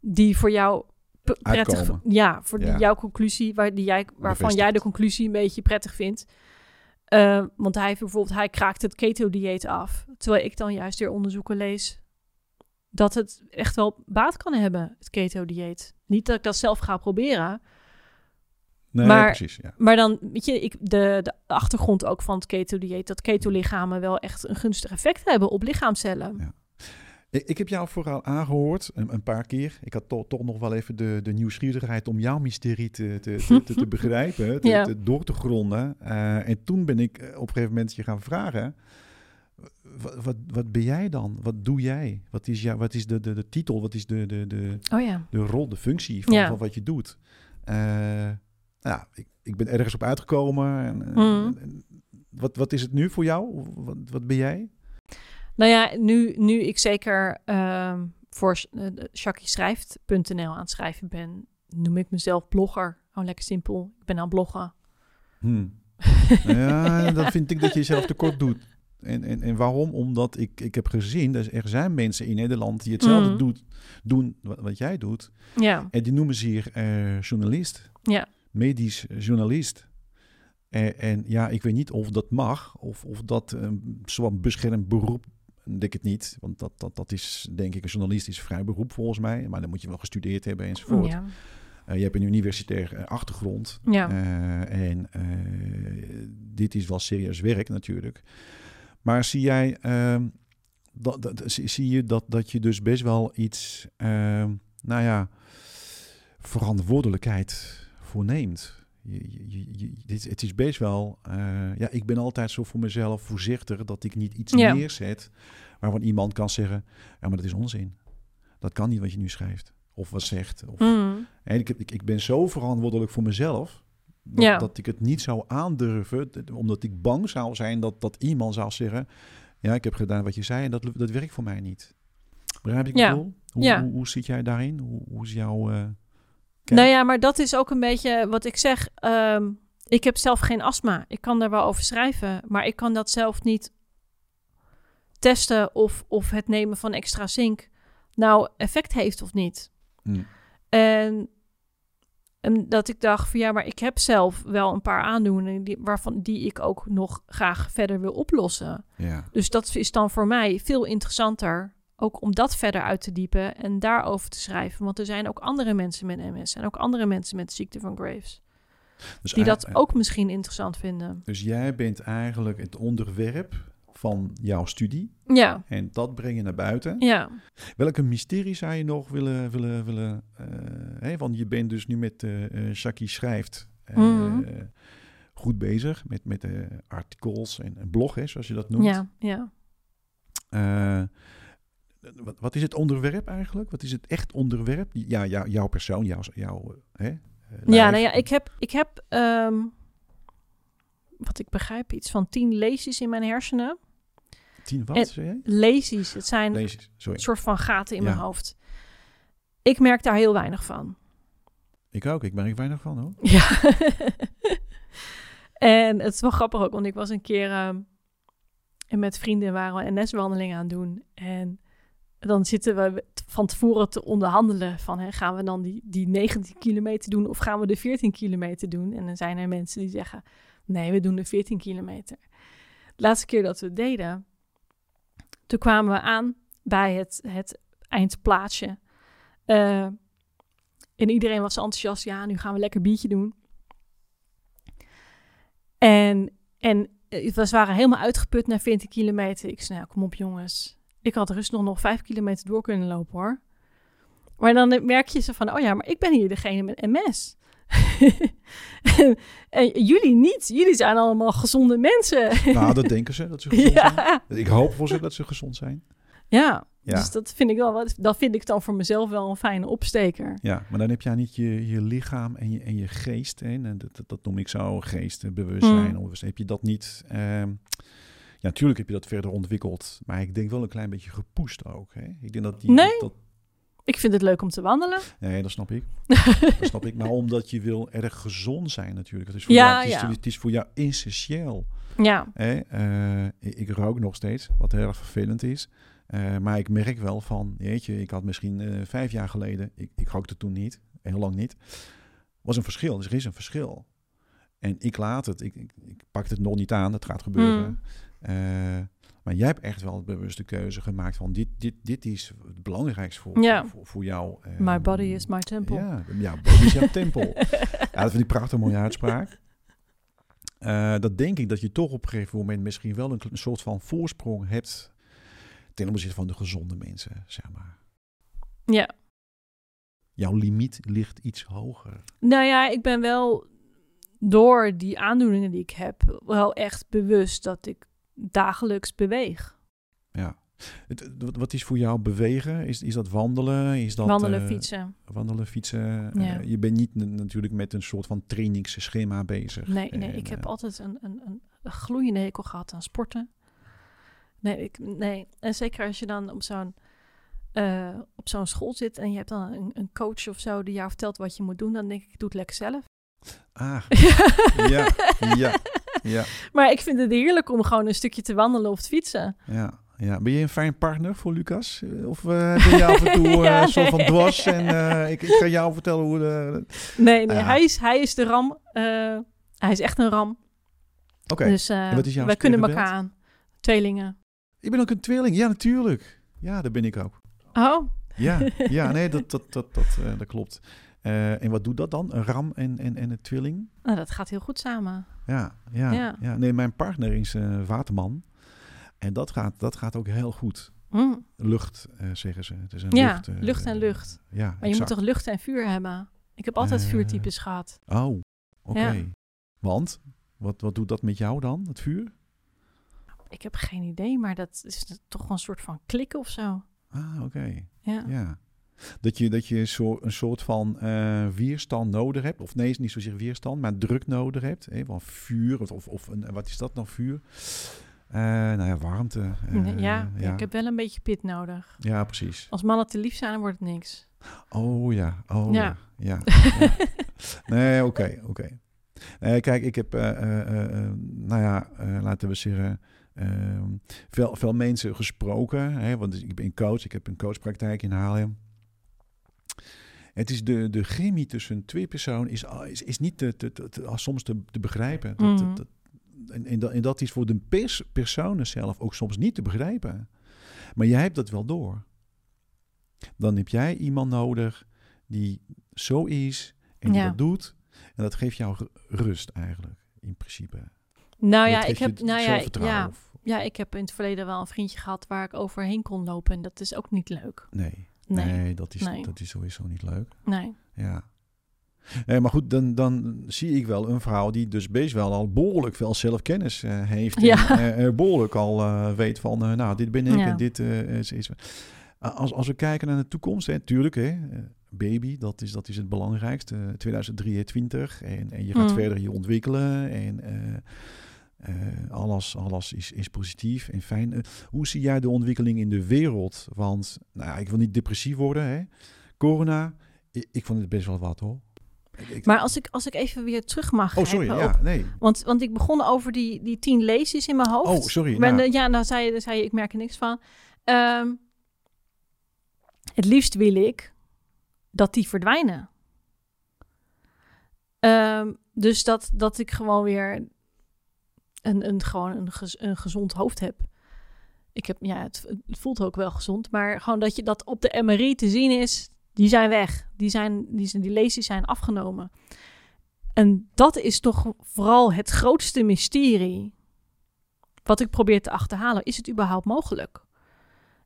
Die voor jou prettig. Uitkomen. Ja, voor die, jouw conclusie, waar, die jij, waarvan jij de conclusie een beetje prettig vindt. Eh, want hij heeft bijvoorbeeld, hij kraakt het keto-dieet af. Terwijl ik dan juist weer onderzoeken lees dat het echt wel baat kan hebben, het keto-dieet. Niet dat ik dat zelf ga proberen, Nee, Maar- precies, ja. maar dan, weet je, ik, de, de achtergrond ook van het keto-dieet, dat keto-lichamen wel echt een gunstig effect hebben op lichaamcellen. Ja. Ik, ik heb jou vooral aangehoord, een, een paar keer. Ik had to- toch nog wel even de, de nieuwsgierigheid om jouw mysterie te, te, te, begrijpen, te, Ja. te- door te gronden. Eh, en toen ben ik eh, op een gegeven moment je gaan vragen, wat, wat, wat ben jij dan? Wat doe jij? Wat is, jou, wat is de, de, de titel? Wat is de, de, de, Oh ja. de rol, de functie van, Ja. van wat je doet? Eh, ja, ik, ik ben ergens op uitgekomen. En, en- Mhm. en- wat, wat is het nu voor jou? Wat, wat ben jij? Nou ja, nu, nu ik zeker ehm voor uh, shakischrijft.nl aan het schrijven ben, noem ik mezelf blogger. Oh, lekker simpel. Ik ben aan bloggen. Hmm. ja, dan vind ik dat je jezelf tekort doet. En, en, en waarom? Omdat ik, ik heb gezien, dat er zijn mensen in Nederland die hetzelfde Mhm. doet, doen wat, wat jij doet. Ja, En die noemen zich eh, journalist. Ja. Medisch journalist. En, en ja, ik weet niet of dat mag, of, of dat een zo'n beschermd beroep, denk ik niet. Want dat, dat, dat is denk ik een journalistisch vrij beroep volgens mij. Maar dan moet je wel gestudeerd hebben enzovoort. ja, Eh, je hebt een universitair eh, achtergrond. ja. Eh, en dit is wel serieus werk natuurlijk. Maar zie jij, ehm, dat, dat, zie, zie je dat, dat je dus best wel iets, ehm, nou ja, verantwoordelijkheid voorneemt? Je, je, je, je- dit, het is best wel, eh, ja, ik ben altijd zo voor mezelf voorzichtig dat ik niet iets Ja. neerzet waarvan iemand kan zeggen, ja, maar dat is onzin. Dat kan niet wat je nu schrijft of wat zegt. Of, Mm. en ik, heb- ik, ik ben zo verantwoordelijk voor mezelf. Dat, Ja. dat ik het niet zou aandurven. Omdat ik bang zou zijn dat, dat iemand zou zeggen. Ja, ik heb gedaan wat je zei en dat, dat werkt voor mij niet. Begrijp ik Ja. bedoel? Hoe, Ja. hoe, hoe zit jij daarin? Hoe, hoe is jouw... eh, Nou ja, maar dat is ook een beetje wat ik zeg. Ehm, ik heb zelf geen astma. Ik kan daar wel over schrijven, maar ik kan dat zelf niet testen of, of het nemen van extra zink nou effect heeft of niet. Hm. En, en dat ik dacht van ja, maar ik heb zelf wel een paar aandoeningen die, waarvan die ik ook nog graag verder wil oplossen. Ja. Dus dat is dan voor mij veel interessanter. Ook om dat verder uit te diepen en daarover te schrijven. Want er zijn ook andere mensen met MS en ook andere mensen met de ziekte van Graves. Dus Die dat ook misschien interessant vinden. Dus jij bent eigenlijk het onderwerp van jouw studie. Ja, En dat breng je naar buiten. ja. Welke mysterie zou je nog willen... willen, willen hè? Want je bent dus nu met Shaki Schrijft Mhm. goed bezig. Met, met artikels en, en blog, hè, zoals je dat noemt. Ja, ja. Wat, wat is het onderwerp eigenlijk? Wat is het echt onderwerp? Ja, jou, jouw persoon, jouw... jouw eh, hè, eh, ja, nou ja, ik heb, ik heb ehm, wat ik begrijp, iets van tien leesjes in mijn hersenen. Tien wat, en-? Leesjes, het zijn sorry. een soort van gaten in Ja. mijn hoofd. Ik merk daar heel weinig van. Ik ook, ik merk weinig van hoor. Ja. en het is wel grappig ook, want ik was een keer ehm, en met vrienden waren we een NS-wandeling aan het doen. En dan zitten we van tevoren te onderhandelen van hè, gaan we dan die, die 19 kilometer doen of gaan we de 14 kilometer doen? En dan zijn er mensen die zeggen nee, we doen de 14 kilometer. De laatste keer dat we het deden, toen kwamen we aan bij het, het eindplaatsje. Eh, en iedereen was enthousiast. Ja, nu gaan we lekker biertje doen. En, en eh, we waren helemaal uitgeput na 14 kilometer. Ik zei, nou, kom op jongens. Ik had rust nog nog 5 kilometer door kunnen lopen hoor. Maar dan merk je ze van, oh ja, maar ik ben hier degene met MS. en jullie niet. Jullie zijn allemaal gezonde mensen. Nou, dat denken ze, dat ze gezond ja. zijn. Ik hoop voor ze dat ze gezond zijn. ja. Ja. dus dat vind ik wel wat. Dat vind ik dan voor mezelf wel een fijne opsteker. Ja, maar dan heb je niet je, je lichaam en je, en je geest. Hè? En dat, dat, dat noem ik zo, geest, bewustzijn. Mm. Heb je dat niet... ehm, natuurlijk heb je dat verder ontwikkeld. Maar ik denk wel een klein beetje gepoest ook. Hè? Ik denk dat die... Nee. Dat, Ik vind het leuk om te wandelen. nee, dat snap ik. dat snap ik. Maar omdat je wil erg gezond zijn natuurlijk. Het is voor, Ja, jou, het is, ja. het is voor jou essentieel. Ja. Hè? Eh, ik, rook nog steeds, wat heel erg vervelend is. Eh, maar ik merk wel van, jeetje, ik had misschien eh, vijf jaar geleden, ik, ik rookte toen niet, heel lang niet, was een verschil. Dus er is een verschil. En ik laat het, ik, ik, ik pak het nog niet aan, dat gaat gebeuren. Mm. Eh, maar jij hebt echt wel een bewuste keuze gemaakt van, dit, dit, dit is het belangrijkste voor, Ja. voor, voor jou. My body is my temple. ja, ja, body is jouw tempel. ja, dat vind ik prachtig, mooie uitspraak. Eh, dat denk ik dat je toch op een gegeven moment misschien wel een, een soort van voorsprong hebt ten opzichte van de gezonde mensen, zeg maar. ja. Jouw limiet ligt iets hoger. Nou ja, ik ben wel door die aandoeningen die ik heb, wel echt bewust dat ik dagelijks beweeg. Ja. Het, wat- is voor jou bewegen? Is, is dat wandelen? Is dat, Wandelen, eh, fietsen. Wandelen, fietsen. Eh, je bent niet natuurlijk met een soort van trainingsschema bezig. Nee, nee, En, ik heb eh, altijd een, een, een, gloeiende hekel gehad aan sporten. Nee, ik, nee. en zeker als je dan op zo'n op zo'n school zit en je hebt dan een, een coach of zo die jou vertelt wat je moet doen, dan denk ik, ik doe het lekker zelf. Ah, ja, ja, ja, Maar ik vind het heerlijk om gewoon een stukje te wandelen of te fietsen. ja, ja. Ben je een fijn partner voor Lucas? Eh, Of eh ben je af en toe eh, Ja, een soort van dwars en eh, ik, ik ga jou vertellen hoe de... Nee, nee, Ah. hij, is, hij is de ram. eh, hij is echt een ram. Oké, Dus eh, wij kunnen elkaar aan. Tweelingen. ik ben ook een tweeling. Ja, natuurlijk. Ja, dat ben ik ook. Oh, Ja, ja nee, dat, dat, dat, dat, eh, dat klopt. Eh, en wat doet dat dan? Een ram en, en, en een tweeling? nou, dat gaat heel goed samen. Ja, ja, ja. Ja. Nee, mijn partner is eh, waterman. En dat gaat, dat gaat ook heel goed. Mm. Lucht, eh, zeggen ze. Het is een Ja, lucht, lucht en lucht. Ja, Maar je moet toch lucht en vuur hebben? Ik heb altijd vuurtypes gehad. Oh, oké. Ja. Want? Wat, wat doet dat met jou dan, het vuur? Ik heb geen idee, maar dat is toch wel een soort van klikken of zo. Ah, oké. Ja. Ja. Dat je, dat je zo, een soort van eh, weerstand nodig hebt. Of nee, is niet zozeer weerstand, maar druk nodig hebt. Hè? Van vuur, of, of, een, wat is dat nou, vuur? Eh, nou ja, warmte. eh, ja, ja. ik heb wel een beetje pit nodig. Ja, precies. Als mannen te lief zijn, dan wordt het niks. Oh ja, oh ja. Ja. Nee, oké, oké. Nee, kijk, ik heb, nou ja, laten we zeggen, veel, veel mensen gesproken. Hè, want ik ben coach, ik heb een coachpraktijk in Haarlem. Het is de, de chemie tussen twee personen is, is, is niet te, te, te, te- soms te, te begrijpen. Dat, Mhm. dat, en, en, dat, en dat is voor de pers, personen zelf ook soms niet te begrijpen. Maar jij hebt dat wel door. Dan heb jij iemand nodig die zo is en die Ja. dat doet. En dat geeft jou ru- rust eigenlijk, in principe. Nou ja, ik heb, nou ja, ja, ja, ik heb in het verleden wel een vriendje gehad waar ik overheen kon lopen. En dat is ook niet leuk. Nee, Nee. nee, dat, is, Nee. dat is sowieso niet leuk. Nee. Ja. Nee, maar goed, dan, dan zie ik wel een vrouw die dus best wel al behoorlijk veel zelfkennis eh, heeft. Ja. En eh, eh, behoorlijk al eh, weet van, nou, dit ben ik Ja. en dit is... is als, als we kijken naar de toekomst, hè, tuurlijk, hè, baby, dat is, dat is het belangrijkste. eh, 2023 en, en je gaat Mm. verder je ontwikkelen en... eh, alles alles is, is positief en fijn. Eh, hoe zie jij de ontwikkeling in de wereld? Want nou ja, ik wil niet depressief worden. Hè? Corona, ik, ik vond het best wel wat hoor. Ik- ik- Maar als ik, als ik even weer terug mag oh, sorry. Ja, op- nee. Want, want ik begon over die, die tien leesjes in mijn hoofd. Oh, sorry. Maar nou, ja, nou zei je, dan zei je, ik merk er niks van. Ehm, het liefst wil ik dat die verdwijnen. Ehm, dus dat, dat ik gewoon weer een, een, gewoon een, gez- een gezond hoofd heb. Ik heb, ja, het, het voelt ook wel gezond, maar gewoon dat je dat op de MRI te zien is, die zijn weg. Die, zijn, die, zijn, die leesjes zijn afgenomen. En dat is toch vooral het grootste mysterie wat ik probeer te achterhalen. Is het überhaupt mogelijk?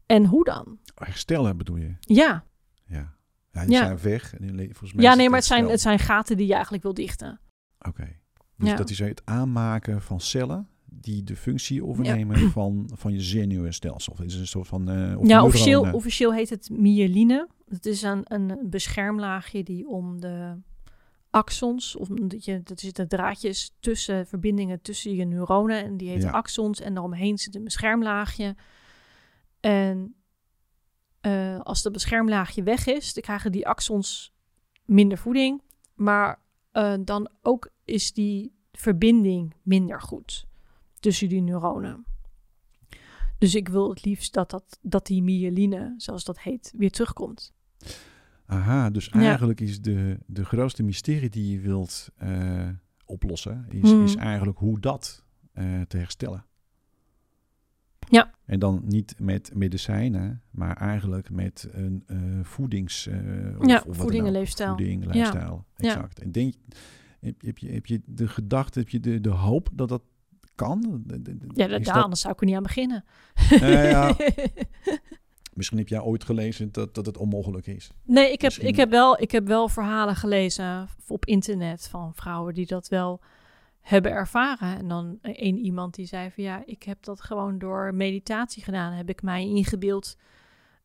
En hoe dan? herstellen bedoel je? Ja, Ja. Ja, die Ja. zijn weg. En die volgens mij Ja, nee, maar het zijn, het zijn gaten die je eigenlijk wil dichten. Oké. Dus Ja. dat is het aanmaken van cellen die de functie overnemen van, van je zenuwstelsel. Het is een soort van... eh of Ja, officieel, heet het myeline. Het is een, een beschermlaagje die om de axons, of dat je, dat zitten draadjes tussen, verbindingen tussen je neuronen en die Ja. axons en daaromheen zit een beschermlaagje. En eh, als dat beschermlaagje weg is, dan krijgen die axons minder voeding, maar eh, dan ook is die verbinding minder goed tussen die neuronen. Dus ik wil het liefst dat, dat, dat die myeline, zoals dat heet, weer terugkomt. Aha, dus Ja. eigenlijk is de, de grootste mysterie die je wilt eh, oplossen, is, Mhm. is eigenlijk hoe dat eh, te herstellen. Ja. En dan niet met medicijnen, maar eigenlijk met een eh, voedings... eh, of- ja, of voeding en leefstijl. Voeding, lifestyle, Ja. exact. En denk, heb, heb, je, heb je de gedachte, heb je de, de hoop dat dat kan? Ja, da- is daar, dat- anders zou ik er niet aan beginnen. Nou ja, Misschien heb jij ooit gelezen dat, dat het onmogelijk is. nee, ik heb, Misschien- ik, heb wel, ik heb wel verhalen gelezen op internet van vrouwen die dat wel hebben ervaren. En dan één iemand die zei van ja, ik heb dat gewoon door meditatie gedaan. Heb ik mij ingebeeld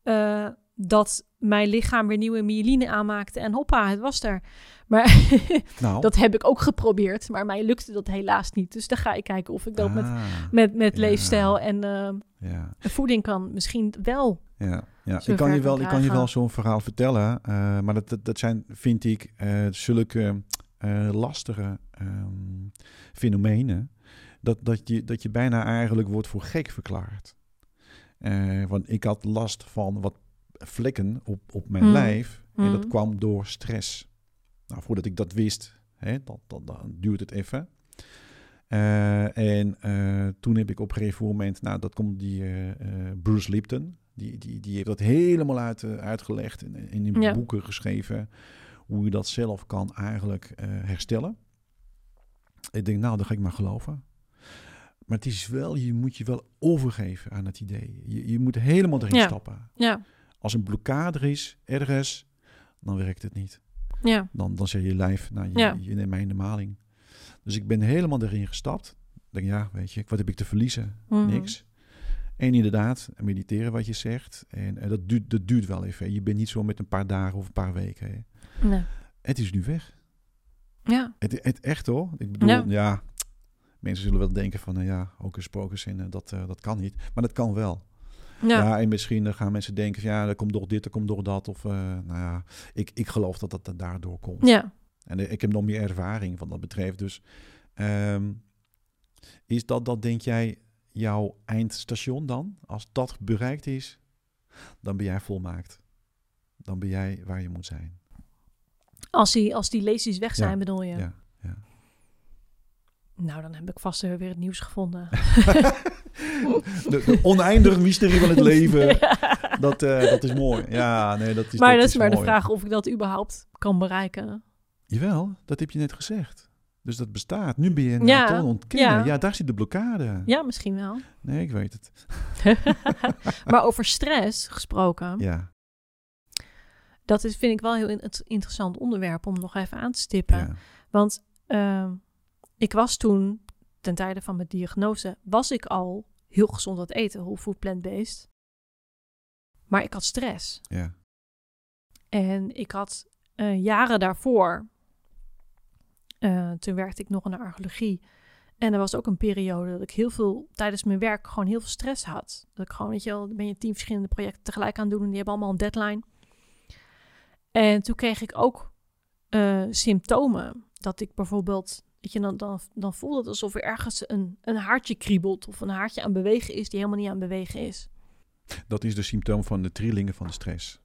eh, dat mijn lichaam weer nieuwe myeline aanmaakte en hoppa, het was er. Maar Nou, dat heb ik ook geprobeerd, maar mij lukte dat helaas niet. Dus dan ga ik kijken of ik dat met, Ah, met, met Ja. leefstijl en eh, ja, voeding kan misschien wel. ja, ja. Ik kan je wel, ik kan je wel zo'n verhaal vertellen, eh, maar dat, dat, dat zijn, vind ik, eh, zulke lastige ehm, fenomenen, dat, dat, je, dat je bijna eigenlijk wordt voor gek verklaard. Want ik had last van wat vlekken op, op mijn Hmm. lijf en dat Hmm. kwam door stress. Nou, voordat ik dat wist, hè, dat, dat, dan duurt het even. Eh, en eh, toen heb ik op een gegeven moment, nou, dat komt die eh, Bruce Lipton, die, die, die heeft dat helemaal uit, uitgelegd en in, in Ja. boeken geschreven, hoe je dat zelf kan eigenlijk herstellen. Ik denk, nou, dat ga ik maar geloven. Maar het is wel, je moet je wel overgeven aan het idee. Je, je moet helemaal erin Ja. stappen. Ja, Als een blokkade er is, ergens, dan werkt het niet. ja, Dan, dan zeg je lijf, nou, je, Ja. je neemt mij in de maling. Dus ik ben helemaal erin gestapt. Denk, ja, weet je, wat heb ik te verliezen? Mhm. Niks. En inderdaad, mediteren wat je zegt. En, eh, dat, duurt, dat duurt wel even. Je bent niet zo met een paar dagen of een paar weken. Nee. Het is nu weg. ja, Het, het echt hoor. Ik bedoel, Ja. ja. mensen zullen wel denken van, nou ja, ook een en eh, dat, eh, dat kan niet. Maar dat kan wel. Ja, Ja, en misschien eh, gaan mensen denken van, ja, dat komt door dit, dat komt door dat. Of, eh, nou ja, ik, ik geloof dat dat, dat daardoor komt. ja. En eh, ik heb nog meer ervaring wat dat betreft. Dus ehm, is dat, dat, denk jij, jouw eindstation dan? Als dat bereikt is, dan ben jij volmaakt. Dan ben jij waar je moet zijn. Als die, als die lesies weg zijn, Ja, bedoel je? Ja, ja. Nou, dan heb ik vast weer het nieuws gevonden. De, de oneindige mysterie van het leven, dat, eh, dat is mooi. Ja, nee, dat is maar dat dat is maar de vraag of ik dat überhaupt kan bereiken. Jawel, dat heb je net gezegd. Dus dat bestaat. Nu ben je het Ja, ontkennen. ja. Ja. daar zit de blokkade. Ja, misschien wel. Nee, ik weet het. maar over stress gesproken, Ja, dat is, vind ik wel heel interessant onderwerp om nog even aan te stippen. ja. Want ehm, ik was toen, ten tijde van mijn diagnose, was ik al heel gezond aan het eten, whole food plant-based. Maar ik had stress. ja. En ik had eh, jaren daarvoor, eh, toen werkte ik nog in de archeologie. En er was ook een periode dat ik heel veel, tijdens mijn werk, gewoon heel veel stress had. Dat ik gewoon, weet je wel, dan ben je tien verschillende projecten tegelijk aan het doen en die hebben allemaal een deadline. En toen kreeg ik ook eh, symptomen. Dat ik bijvoorbeeld, weet je, dan, dan, dan voelde het alsof er ergens een, een haartje kriebelt of een haartje aan bewegen is die helemaal niet aan bewegen is. Dat is de symptoom van de trillingen van de stress.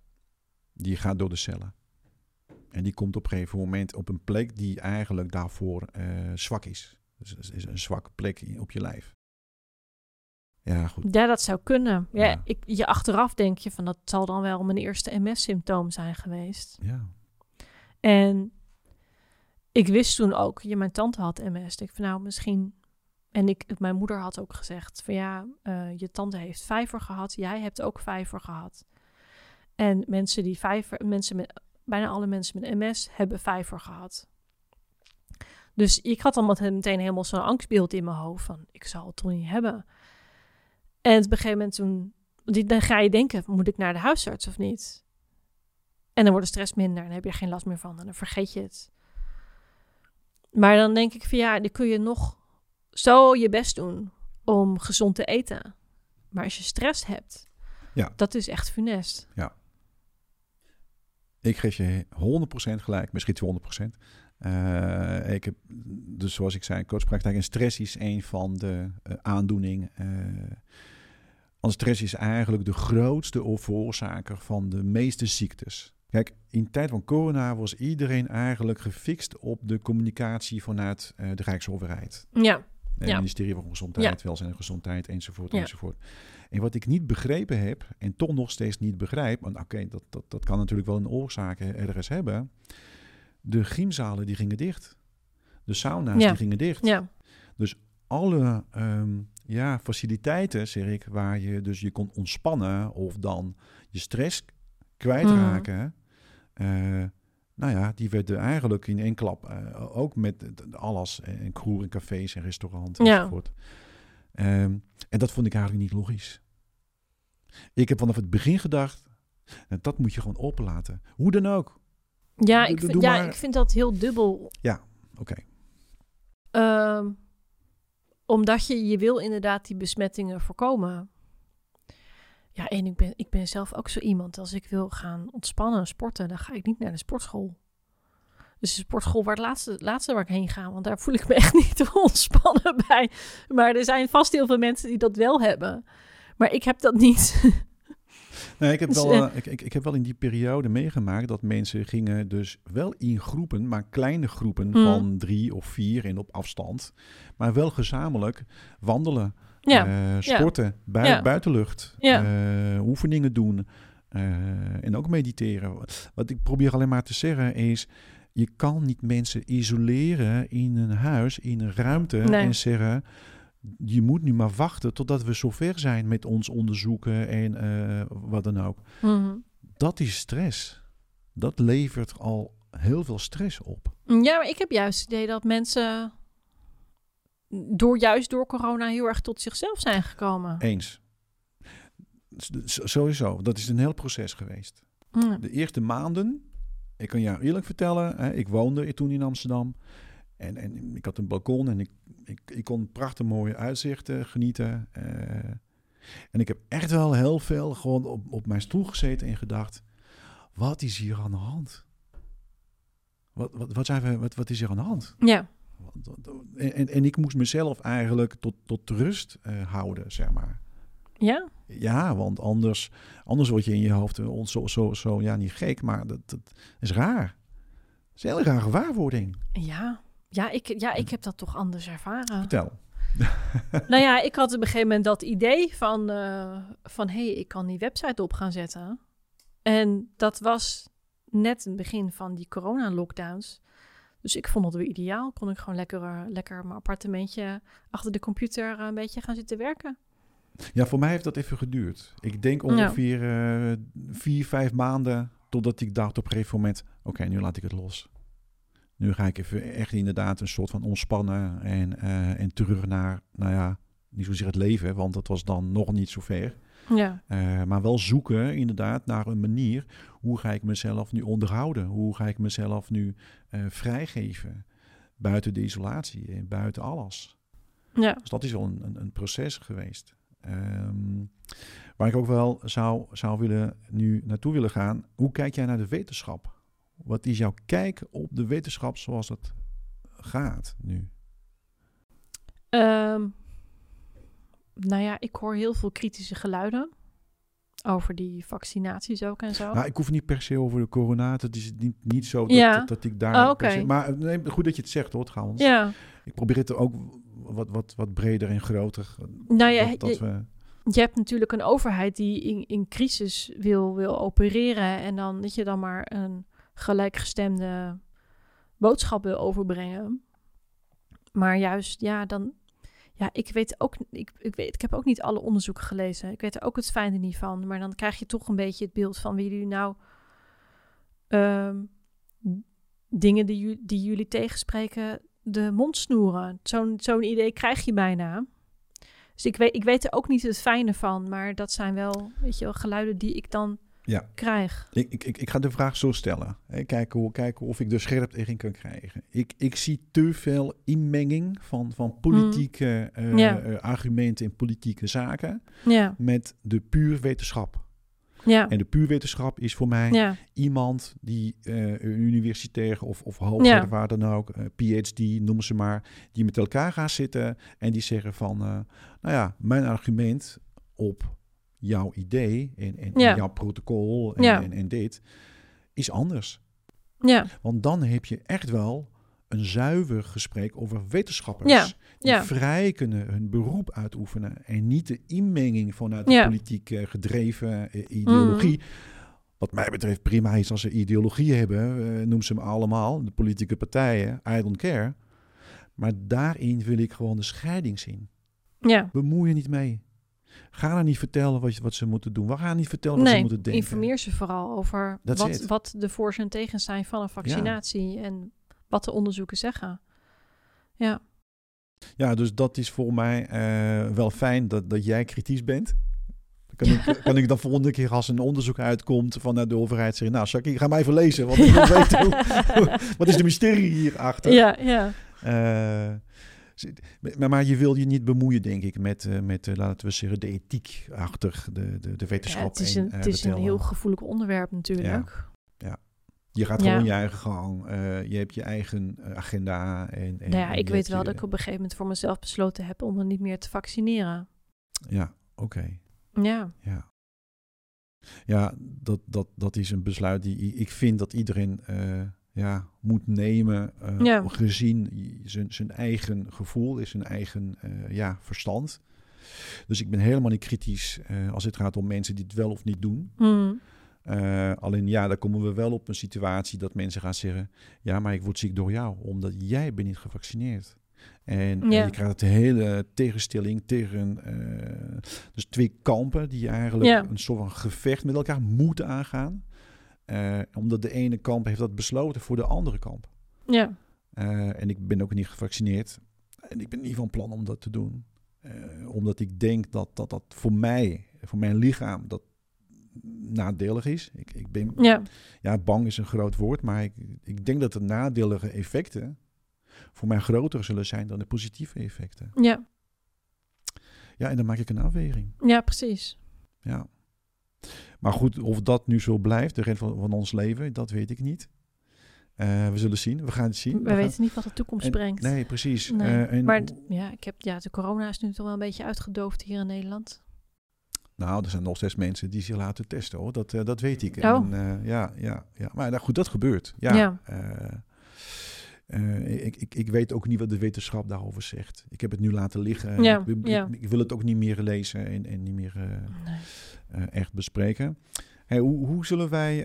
Die gaat door de cellen. En die komt op een gegeven moment op een plek die eigenlijk daarvoor eh, zwak is. Dus het is een zwakke plek op je lijf. Ja, goed. Ja, dat zou kunnen. Ja, Ja. Ik, je achteraf denk je van dat zal dan wel mijn eerste MS-symptoom zijn geweest. Ja. En ik wist toen ook, je, mijn tante had MS. Ik van nou misschien. En ik, mijn moeder had ook gezegd van ja, eh, je tante heeft vijver gehad, jij hebt ook vijver gehad. En mensen die vijver, mensen met bijna alle mensen met MS hebben vijver gehad. Dus ik had dan meteen helemaal zo'n angstbeeld in mijn hoofd van, ik zal het toch niet hebben. En op een gegeven moment toen, dan ga je denken, moet ik naar de huisarts of niet? En dan wordt de stress minder en heb je geen last meer van en dan vergeet je het. Maar dan denk ik van ja, dan kun je nog zo je best doen om gezond te eten. Maar als je stress hebt, ja. dat is echt funest. Ja. Ik geef je 100% gelijk, misschien 200%. Uh, ik heb, dus zoals ik zei, coachpraktijk en stress is een van de uh, aandoeningen. Uh, stress is eigenlijk de grootste veroorzaker van de meeste ziektes. Kijk, in tijd van corona was iedereen eigenlijk gefixt op de communicatie vanuit de Rijksoverheid. Ja. Het ministerie van Gezondheid, ja. Welzijn en Gezondheid, enzovoort, enzovoort. En wat ik niet begrepen heb, en toch nog steeds niet begrijp, want oké, dat, dat, dat kan natuurlijk wel een oorzaak ergens hebben. De gymzalen die gingen dicht. De sauna's die gingen dicht. Ja. Dus alle ehm, ja, faciliteiten, zeg ik, waar je dus je kon ontspannen of dan je stress kwijtraken. Mm. Nou ja, die werden eigenlijk in één klap, uh, ook met alles, en kroeg en cafés en restaurants enzovoort. Um, en dat vond ik eigenlijk niet logisch. Ik heb vanaf het begin gedacht, dat moet je gewoon openlaten. Hoe dan ook. Ja, ik vind, ja ik vind dat heel dubbel. Ja, oké. Ehm, omdat je, je wil inderdaad die besmettingen voorkomen. Ja, en ik ben, ik ben zelf ook zo iemand. Als ik wil gaan ontspannen, sporten, dan ga ik niet naar de sportschool. Dus de sportschool waar het laatste, laatste waar ik heen ga. Want daar voel ik me echt niet ontspannen bij. Maar er zijn vast heel veel mensen die dat wel hebben. Maar ik heb dat niet. Nee, ik heb, dus, wel, uh, ik, ik, ik, heb wel in die periode meegemaakt dat mensen gingen dus wel in groepen, maar kleine groepen mm. van drie of vier en op afstand. Maar wel gezamenlijk wandelen, ja. uh, sporten, ja. Bui ja. buitenlucht, uh, oefeningen doen en ook mediteren. Wat ik probeer alleen maar te zeggen is, je kan niet mensen isoleren in een huis, in een ruimte nee. en zeggen je moet nu maar wachten totdat we zover zijn met ons onderzoeken en wat dan ook. Mm-hmm. Dat is stress. Dat levert al heel veel stress op. Ja, maar ik heb juist het idee dat mensen door, juist door corona heel erg tot zichzelf zijn gekomen. Eens. Sowieso, dat is een heel proces geweest. Mm. De eerste maanden, ik kan jou eerlijk vertellen, hè, ik woonde toen in Amsterdam. En, en ik had een balkon en ik, ik, ik kon prachtig mooie uitzichten genieten. Uh, en ik heb echt wel heel veel gewoon op, op mijn stoel gezeten en gedacht: wat is hier aan de hand? Wat, wat, wat, zijn we, wat, wat is hier aan de hand? Ja. En, en, ik moest mezelf eigenlijk tot, tot rust uh, houden, zeg maar. Ja? Ja, want anders, anders word je in je hoofd zo, zo, zo ja, niet gek, maar dat, dat is raar. Het is een hele rare gewaarwording. Ja. Ja ik, ja, ik heb dat toch anders ervaren. Vertel. nou ja, ik had op een gegeven moment dat idee van, uh, van hé, hey, ik kan die website op gaan zetten. En dat was net het begin van die corona-lockdowns. Dus ik vond het weer ideaal. Kon ik gewoon lekker, uh, lekker mijn appartementje achter de computer uh, een beetje gaan zitten werken. Ja, voor mij heeft dat even geduurd. Ik denk ongeveer ja. vier, vijf maanden totdat ik dacht op een gegeven moment... oké, nu laat ik het los. Nu ga ik even echt inderdaad een soort van ontspannen en, uh, en terug naar, nou ja, niet zozeer het leven, want dat was dan nog niet zo ver. Ja. Uh, maar wel zoeken inderdaad naar een manier, hoe ga ik mezelf nu onderhouden? Hoe ga ik mezelf nu uh, vrijgeven? Buiten de isolatie en buiten alles. Ja. Dus dat is wel een, een, een proces geweest. Um, waar ik ook wel zou, zou willen, nu naartoe willen gaan. Hoe kijk jij naar de wetenschap? Wat is jouw kijk op de wetenschap zoals het gaat nu? Um, nou ja, ik hoor heel veel kritische geluiden over die vaccinaties ook en zo. Nou, ik hoef niet per se over de corona. Het is niet, niet zo dat, ja. dat, dat, ik daar... Oh, okay. se, maar nee, goed dat je het zegt hoor, trouwens. Ja. Ik probeer het ook wat, wat, wat breder en groter. Nou ja, dat, dat je, we... je hebt natuurlijk een overheid die in, in crisis wil, wil opereren. En dan dat je dan maar een gelijkgestemde boodschappen overbrengen. Maar juist, ja, dan. Ja, ik weet ook. Ik, ik, weet, ik heb ook niet alle onderzoeken gelezen. Ik weet er ook het fijne niet van. Maar dan krijg je toch een beetje het beeld van wie jullie nou. ehm, dingen die, die jullie tegenspreken de mond snoeren. Zo'n zo'n idee krijg je bijna. Dus ik weet, ik weet er ook niet het fijne van, maar dat zijn wel, weet je wel, geluiden die ik dan Ja. krijg. Ik, ik, ik, ik ga de vraag zo stellen. Hè, kijken, hoe, kijken of ik er scherp tegen kan krijgen. Ik, ik zie te veel inmenging van, van politieke eh. Ja. eh, argumenten in politieke zaken Ja, met de puur wetenschap. ja, En de puur wetenschap is voor mij ja, iemand die een universitair of, of hoger, Ja. waar dan ook, PhD, noem ze maar, die met elkaar gaan zitten en die zeggen van, nou ja, mijn argument op jouw idee en, en, en Ja. jouw protocol en, Ja. en, en dit is anders. ja, Want dan heb je echt wel een zuiver gesprek over wetenschappers. Ja, Die vrij kunnen hun beroep uitoefenen. En niet de inmenging vanuit de. Mhm. politiek eh, gedreven eh, ideologie. Wat mij betreft prima is als ze ideologie hebben. eh, noem ze hem allemaal. De politieke partijen. I don't care. Maar daarin wil ik gewoon de scheiding zien. ja. Bemoei je niet mee. Ga er niet vertellen wat, je- wat ze moeten doen. We gaan niet vertellen wat ze moeten denken. informeer ze vooral over That's wat, it. wat de voor's en tegens zijn van een vaccinatie en wat de onderzoeken zeggen. Ja, Ja, dus dat is voor mij eh, wel fijn dat, dat jij kritisch bent. Kan ik, kan ik dan volgende keer als een onderzoek uitkomt vanuit de overheid zeggen... Nou, Shaki, ga mij even lezen, want ik wil weten hoe- wat is de mysterie hierachter. ja, ja. Eh, maar, maar je wil je niet bemoeien, denk ik, met, eh, met eh, laten we zeggen, de ethiek achter de, de, de Ja, wetenschap. het is en, een, eh, het is een heel gevoelig onderwerp natuurlijk. Je gaat Ja. gewoon je eigen gang. eh, je hebt je eigen eh, agenda. En, en, nou ja, en ik weet wel je- dat ik op een gegeven moment voor mezelf besloten heb om me niet meer te vaccineren. Ja, oké. Ja, Ja, ja dat, dat, dat is een besluit die ik vind dat iedereen eh, ja, moet nemen. eh, Ja. Gezien zijn, zijn eigen gevoel, is zijn eigen eh, ja, verstand. Dus ik ben helemaal niet kritisch eh, als het gaat om mensen die het wel of niet doen. Hm. Eh, alleen ja, dan komen we wel op een situatie dat mensen gaan zeggen... ja, maar ik word ziek door jou, omdat jij bent niet gevaccineerd. En Ja. je krijgt de hele tegenstelling tegen... dus twee kampen die eigenlijk een soort van gevecht met elkaar moeten aangaan. Eh, omdat de ene kamp heeft dat besloten voor de andere kamp. ja, Eh, en ik ben ook niet gevaccineerd. En ik ben niet van plan om dat te doen. Eh, omdat ik denk dat, dat dat voor mij, voor mijn lichaam, dat nadelig is. Ik, ik ben, ja, ja, bang is een groot woord, maar ik, ik denk dat de nadelige effecten voor mij groter zullen zijn dan de positieve effecten. ja, Ja, en dan maak ik een afweging. ja, precies. Ja. Maar goed, of dat nu zo blijft, de rest van, van ons leven, dat weet ik niet. Eh, we zullen zien. We gaan het zien. We gaan- weten niet wat de toekomst en- brengt. Nee, precies. Nee, Eh, en, maar ja, ik heb, ja, de corona is nu toch wel een beetje uitgedoofd hier in Nederland. Nou, er zijn nog steeds mensen die zich laten testen, hoor. Dat, eh, dat weet ik. Oh. En, ja, ja, ja. Maar nou, goed, dat gebeurt. Ja. Ja. Eh, ik, ik, ik weet ook niet wat de wetenschap daarover zegt. Ik heb het nu laten liggen. Ja, ik, ik- ja. ik wil het ook niet meer lezen en, en niet meer eh, Nee. eh, echt bespreken. Hey, hoe, hoe zullen wij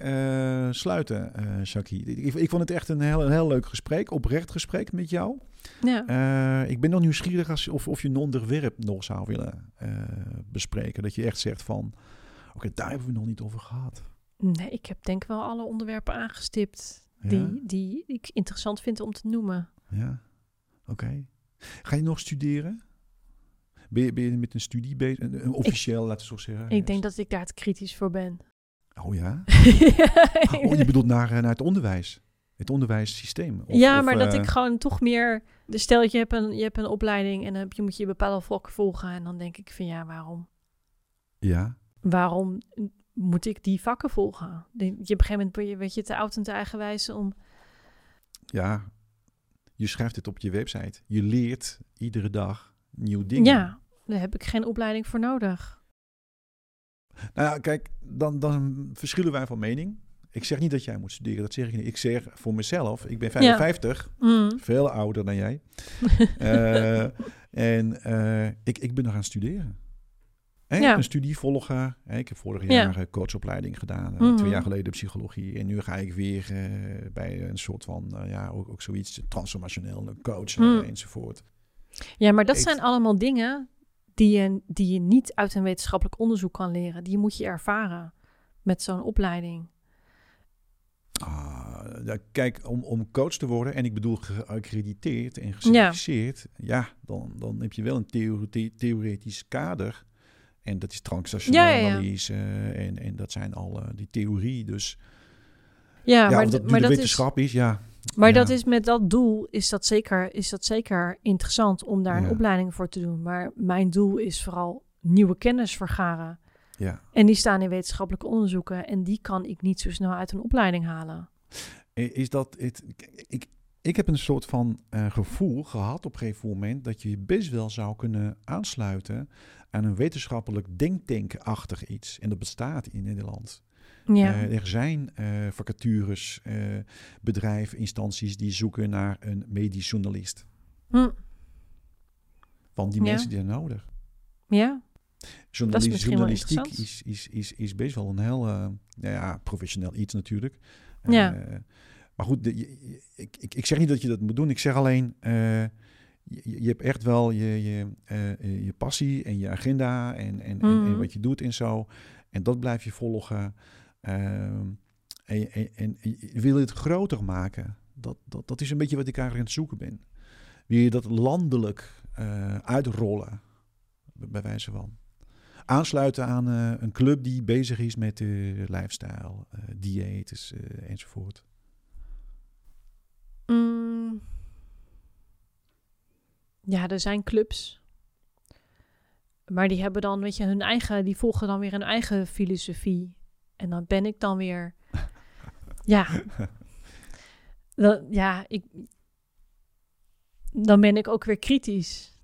sluiten, Shaki? Ik, vond het echt een heel, een heel leuk gesprek, oprecht gesprek met jou. Ja. Ik ben nog nieuwsgierig als, of, of je een onderwerp nog zou willen bespreken. Dat je echt zegt van, oké, daar hebben we nog niet over gehad. nee, ik heb denk wel alle onderwerpen aangestipt Ja? die, die ik interessant vind om te noemen. Ja, oké. Ga je nog studeren? Ben je, ben je met een studie bezig? Een, officieel, laten we zo zeggen. Ik denk dat ik daar te kritisch voor ben. Oh ja? Oh, je bedoelt naar, eh, naar het onderwijs? Het onderwijssysteem? Of- ja, of, maar dat eh, ik gewoon toch meer... Dus stel dat je hebt een, je hebt een opleiding en dan je, moet je bepaalde vlakken volgen. En dan denk ik van ja, waarom, Ja, waarom moet ik die vakken volgen? Je, op een gegeven moment ben je, weet je, te oud en te eigenwijs om... ja. Je schrijft het op je website. Je leert iedere dag nieuwe dingen. Ja, daar heb ik geen opleiding voor nodig. Nou ja, kijk, dan, dan verschillen wij van mening. Ik zeg niet dat jij moet studeren, dat zeg ik niet. Ik zeg voor mezelf, ik ben 55, Mm. veel ouder dan jij. Eh, en eh, ik, ik ben nog aan het studeren. Hè, Ja. Een studie volgen. Hè, ik heb vorig Ja. jaar eh, coachopleiding gedaan. eh, Mhm. Twee jaar geleden psychologie. En nu ga ik weer eh, bij een soort van, ja, ook, ook zoiets transformationeel een coach Mm. eh, enzovoort. Ja, maar dat Ik- zijn allemaal dingen die je, die je niet uit een wetenschappelijk onderzoek kan leren. Die moet je ervaren met zo'n opleiding. Ah, ja, kijk, om, om coach te worden, en ik bedoel geaccrediteerd en gecertificeerd, ja, dan, dan heb je wel een theorie, theoretisch kader. En dat is transactionele analyse en, en dat zijn al die theorie. Dus ja, maar, dat maar de wetenschap is, ja. Maar dat is met dat doel is dat zeker, is dat zeker interessant om daar een opleiding voor te doen. Maar mijn doel is vooral nieuwe kennis vergaren. Ja. En die staan in wetenschappelijke onderzoeken en die kan ik niet zo snel uit een opleiding halen. Is dat het? Ik, ik heb een soort van uh, gevoel gehad op een gegeven moment dat je best wel zou kunnen aansluiten aan een wetenschappelijk denktankachtig iets. En dat bestaat in Nederland. Ja. Uh, er zijn uh, vacatures, bedrijven, instanties die zoeken naar een medisch journalist. Hm. Want die mensen die zijn nodig. Ja. Journalist, journalistiek is, is, is, is best wel een heel uh, ja, professioneel iets natuurlijk. Ja. Uh, maar goed, de, je, ik, ik, ik zeg niet dat je dat moet doen. Ik zeg alleen, uh, je, je, hebt echt wel je, je, je passie en je agenda en, en, mm. en, en, mhm. wat je doet en zo. En dat blijf je volgen. Ehm, en, en, en, je wil het groter maken. Dat, dat, dat is een beetje wat ik eigenlijk aan het zoeken ben. Wil je dat landelijk uitrollen? Bij wijze van aansluiten aan uh, een club die bezig is met uh, lifestyle, dieets enzovoort? Mm. Ja, er zijn clubs. Maar die hebben dan, weet je, hun eigen, die volgen dan weer hun eigen filosofie. En dan ben ik dan weer. ja. Dan, ja, ik. Dan ben ik ook weer kritisch.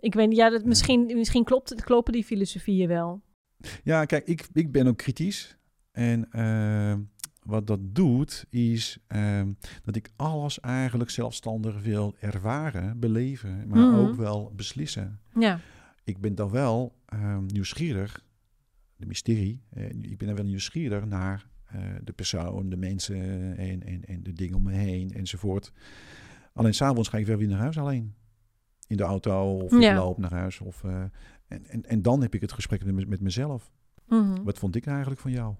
Ik weet ja, dat misschien, misschien klopt, kloppen die filosofieën wel. Ja, kijk, ik, ik ben ook kritisch. En uh, wat dat doet, is uh, dat ik alles eigenlijk zelfstandig wil ervaren, beleven, maar mm. ook wel beslissen. Ja. Ik ben dan wel uh, nieuwsgierig, de mysterie, eh, ik ben dan wel nieuwsgierig naar eh, de persoon, de mensen en, en, en de dingen om me heen enzovoort. Alleen s'avonds ga ik wel weer naar huis alleen in de auto of ik loop naar huis. Of, en, en, en dan heb ik het gesprek met, met mezelf. Mm -hmm. Wat vond ik eigenlijk van jou?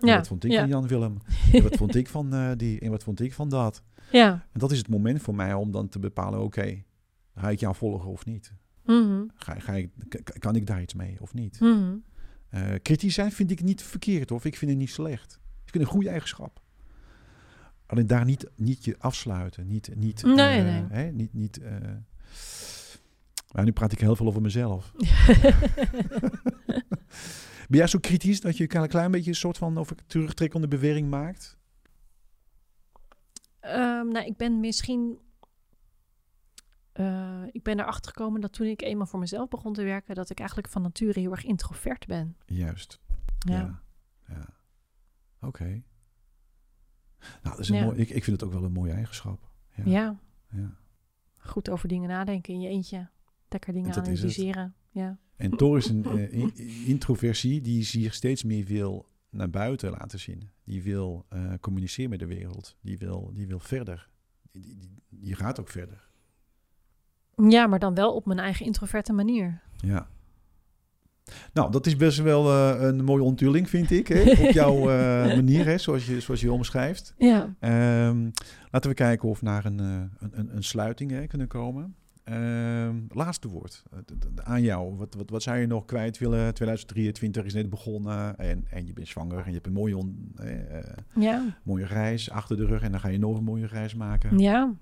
Ja. wat vond ik van Jan Willem? en wat vond ik van uh, die? En wat vond ik van dat? Ja. En dat is het moment voor mij om dan te bepalen: oké, okay, ga ik jou volgen of niet? Mm -hmm. ga, ga ik, kan ik daar iets mee of niet? Mm -hmm. uh, kritisch zijn vind ik niet verkeerd of ik vind het niet slecht. Ik vind een goede eigenschap. Alleen daar niet, niet je afsluiten. Niet, niet, nee, nee. Hè, niet, niet maar nu praat ik heel veel over mezelf. ben jij zo kritisch dat je een klein beetje een soort van over terugtrekkende bewering maakt? Um, nou, ik ben misschien. Uh, ik ben erachter gekomen dat toen ik eenmaal voor mezelf begon te werken, dat ik eigenlijk van nature heel erg introvert ben. Juist. Ja. ja. ja. Oké. Okay. Nou, dat is een ja. mooi, ik, ik vind het ook wel een mooie eigenschap. Ja. ja. ja. Goed over dingen nadenken in je eentje lekker dingen analyseren. Ja. En toch is een uh, introversie die zich steeds meer wil naar buiten laten zien. Die wil uh, communiceren met de wereld. Die wil, die wil verder. Die, die, die, gaat ook verder. Ja, maar dan wel op mijn eigen introverte manier. Ja. Nou, dat is best wel uh, een mooie onthulling, vind ik. Hè? Op jouw manier, hè? Zoals, je, zoals je omschrijft. Ja. Um, laten we kijken of we naar een, een, een, een sluiting hè, kunnen komen. Uh, laatste woord aan jou. Wat, wat, wat zou je nog kwijt willen? 2023 is net begonnen en, en je bent zwanger en je hebt een mooie, on, uh, ja. mooie reis achter de rug en dan ga je nog een mooie reis maken. Ja.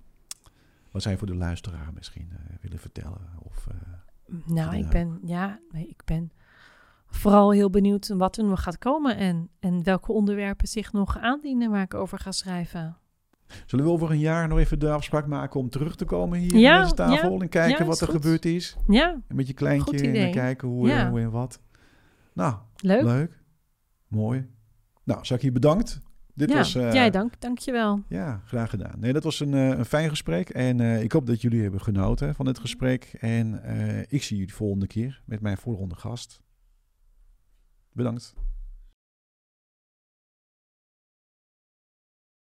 Wat zou je voor de luisteraar misschien uh, willen vertellen? Of, nou, ik ben, ja, nee, ik ben vooral heel benieuwd wat er nog gaat komen en, en welke onderwerpen zich nog aandienen waar ik over ga schrijven. Zullen we over een jaar nog even de afspraak maken om terug te komen hier ja, aan deze tafel ja, en kijken ja, wat er goed. gebeurd is? Ja. En met je kleintje en dan kijken hoe, uh, hoe en wat. Nou, leuk. leuk. Mooi. Nou, Saki, bedankt. Dit ja, was, uh, jij dank, dankjewel. Ja, graag gedaan. Nee, dat was een, uh, een fijn gesprek en ik hoop dat jullie hebben genoten van het gesprek. En ik zie jullie volgende keer met mijn volgende gast. Bedankt.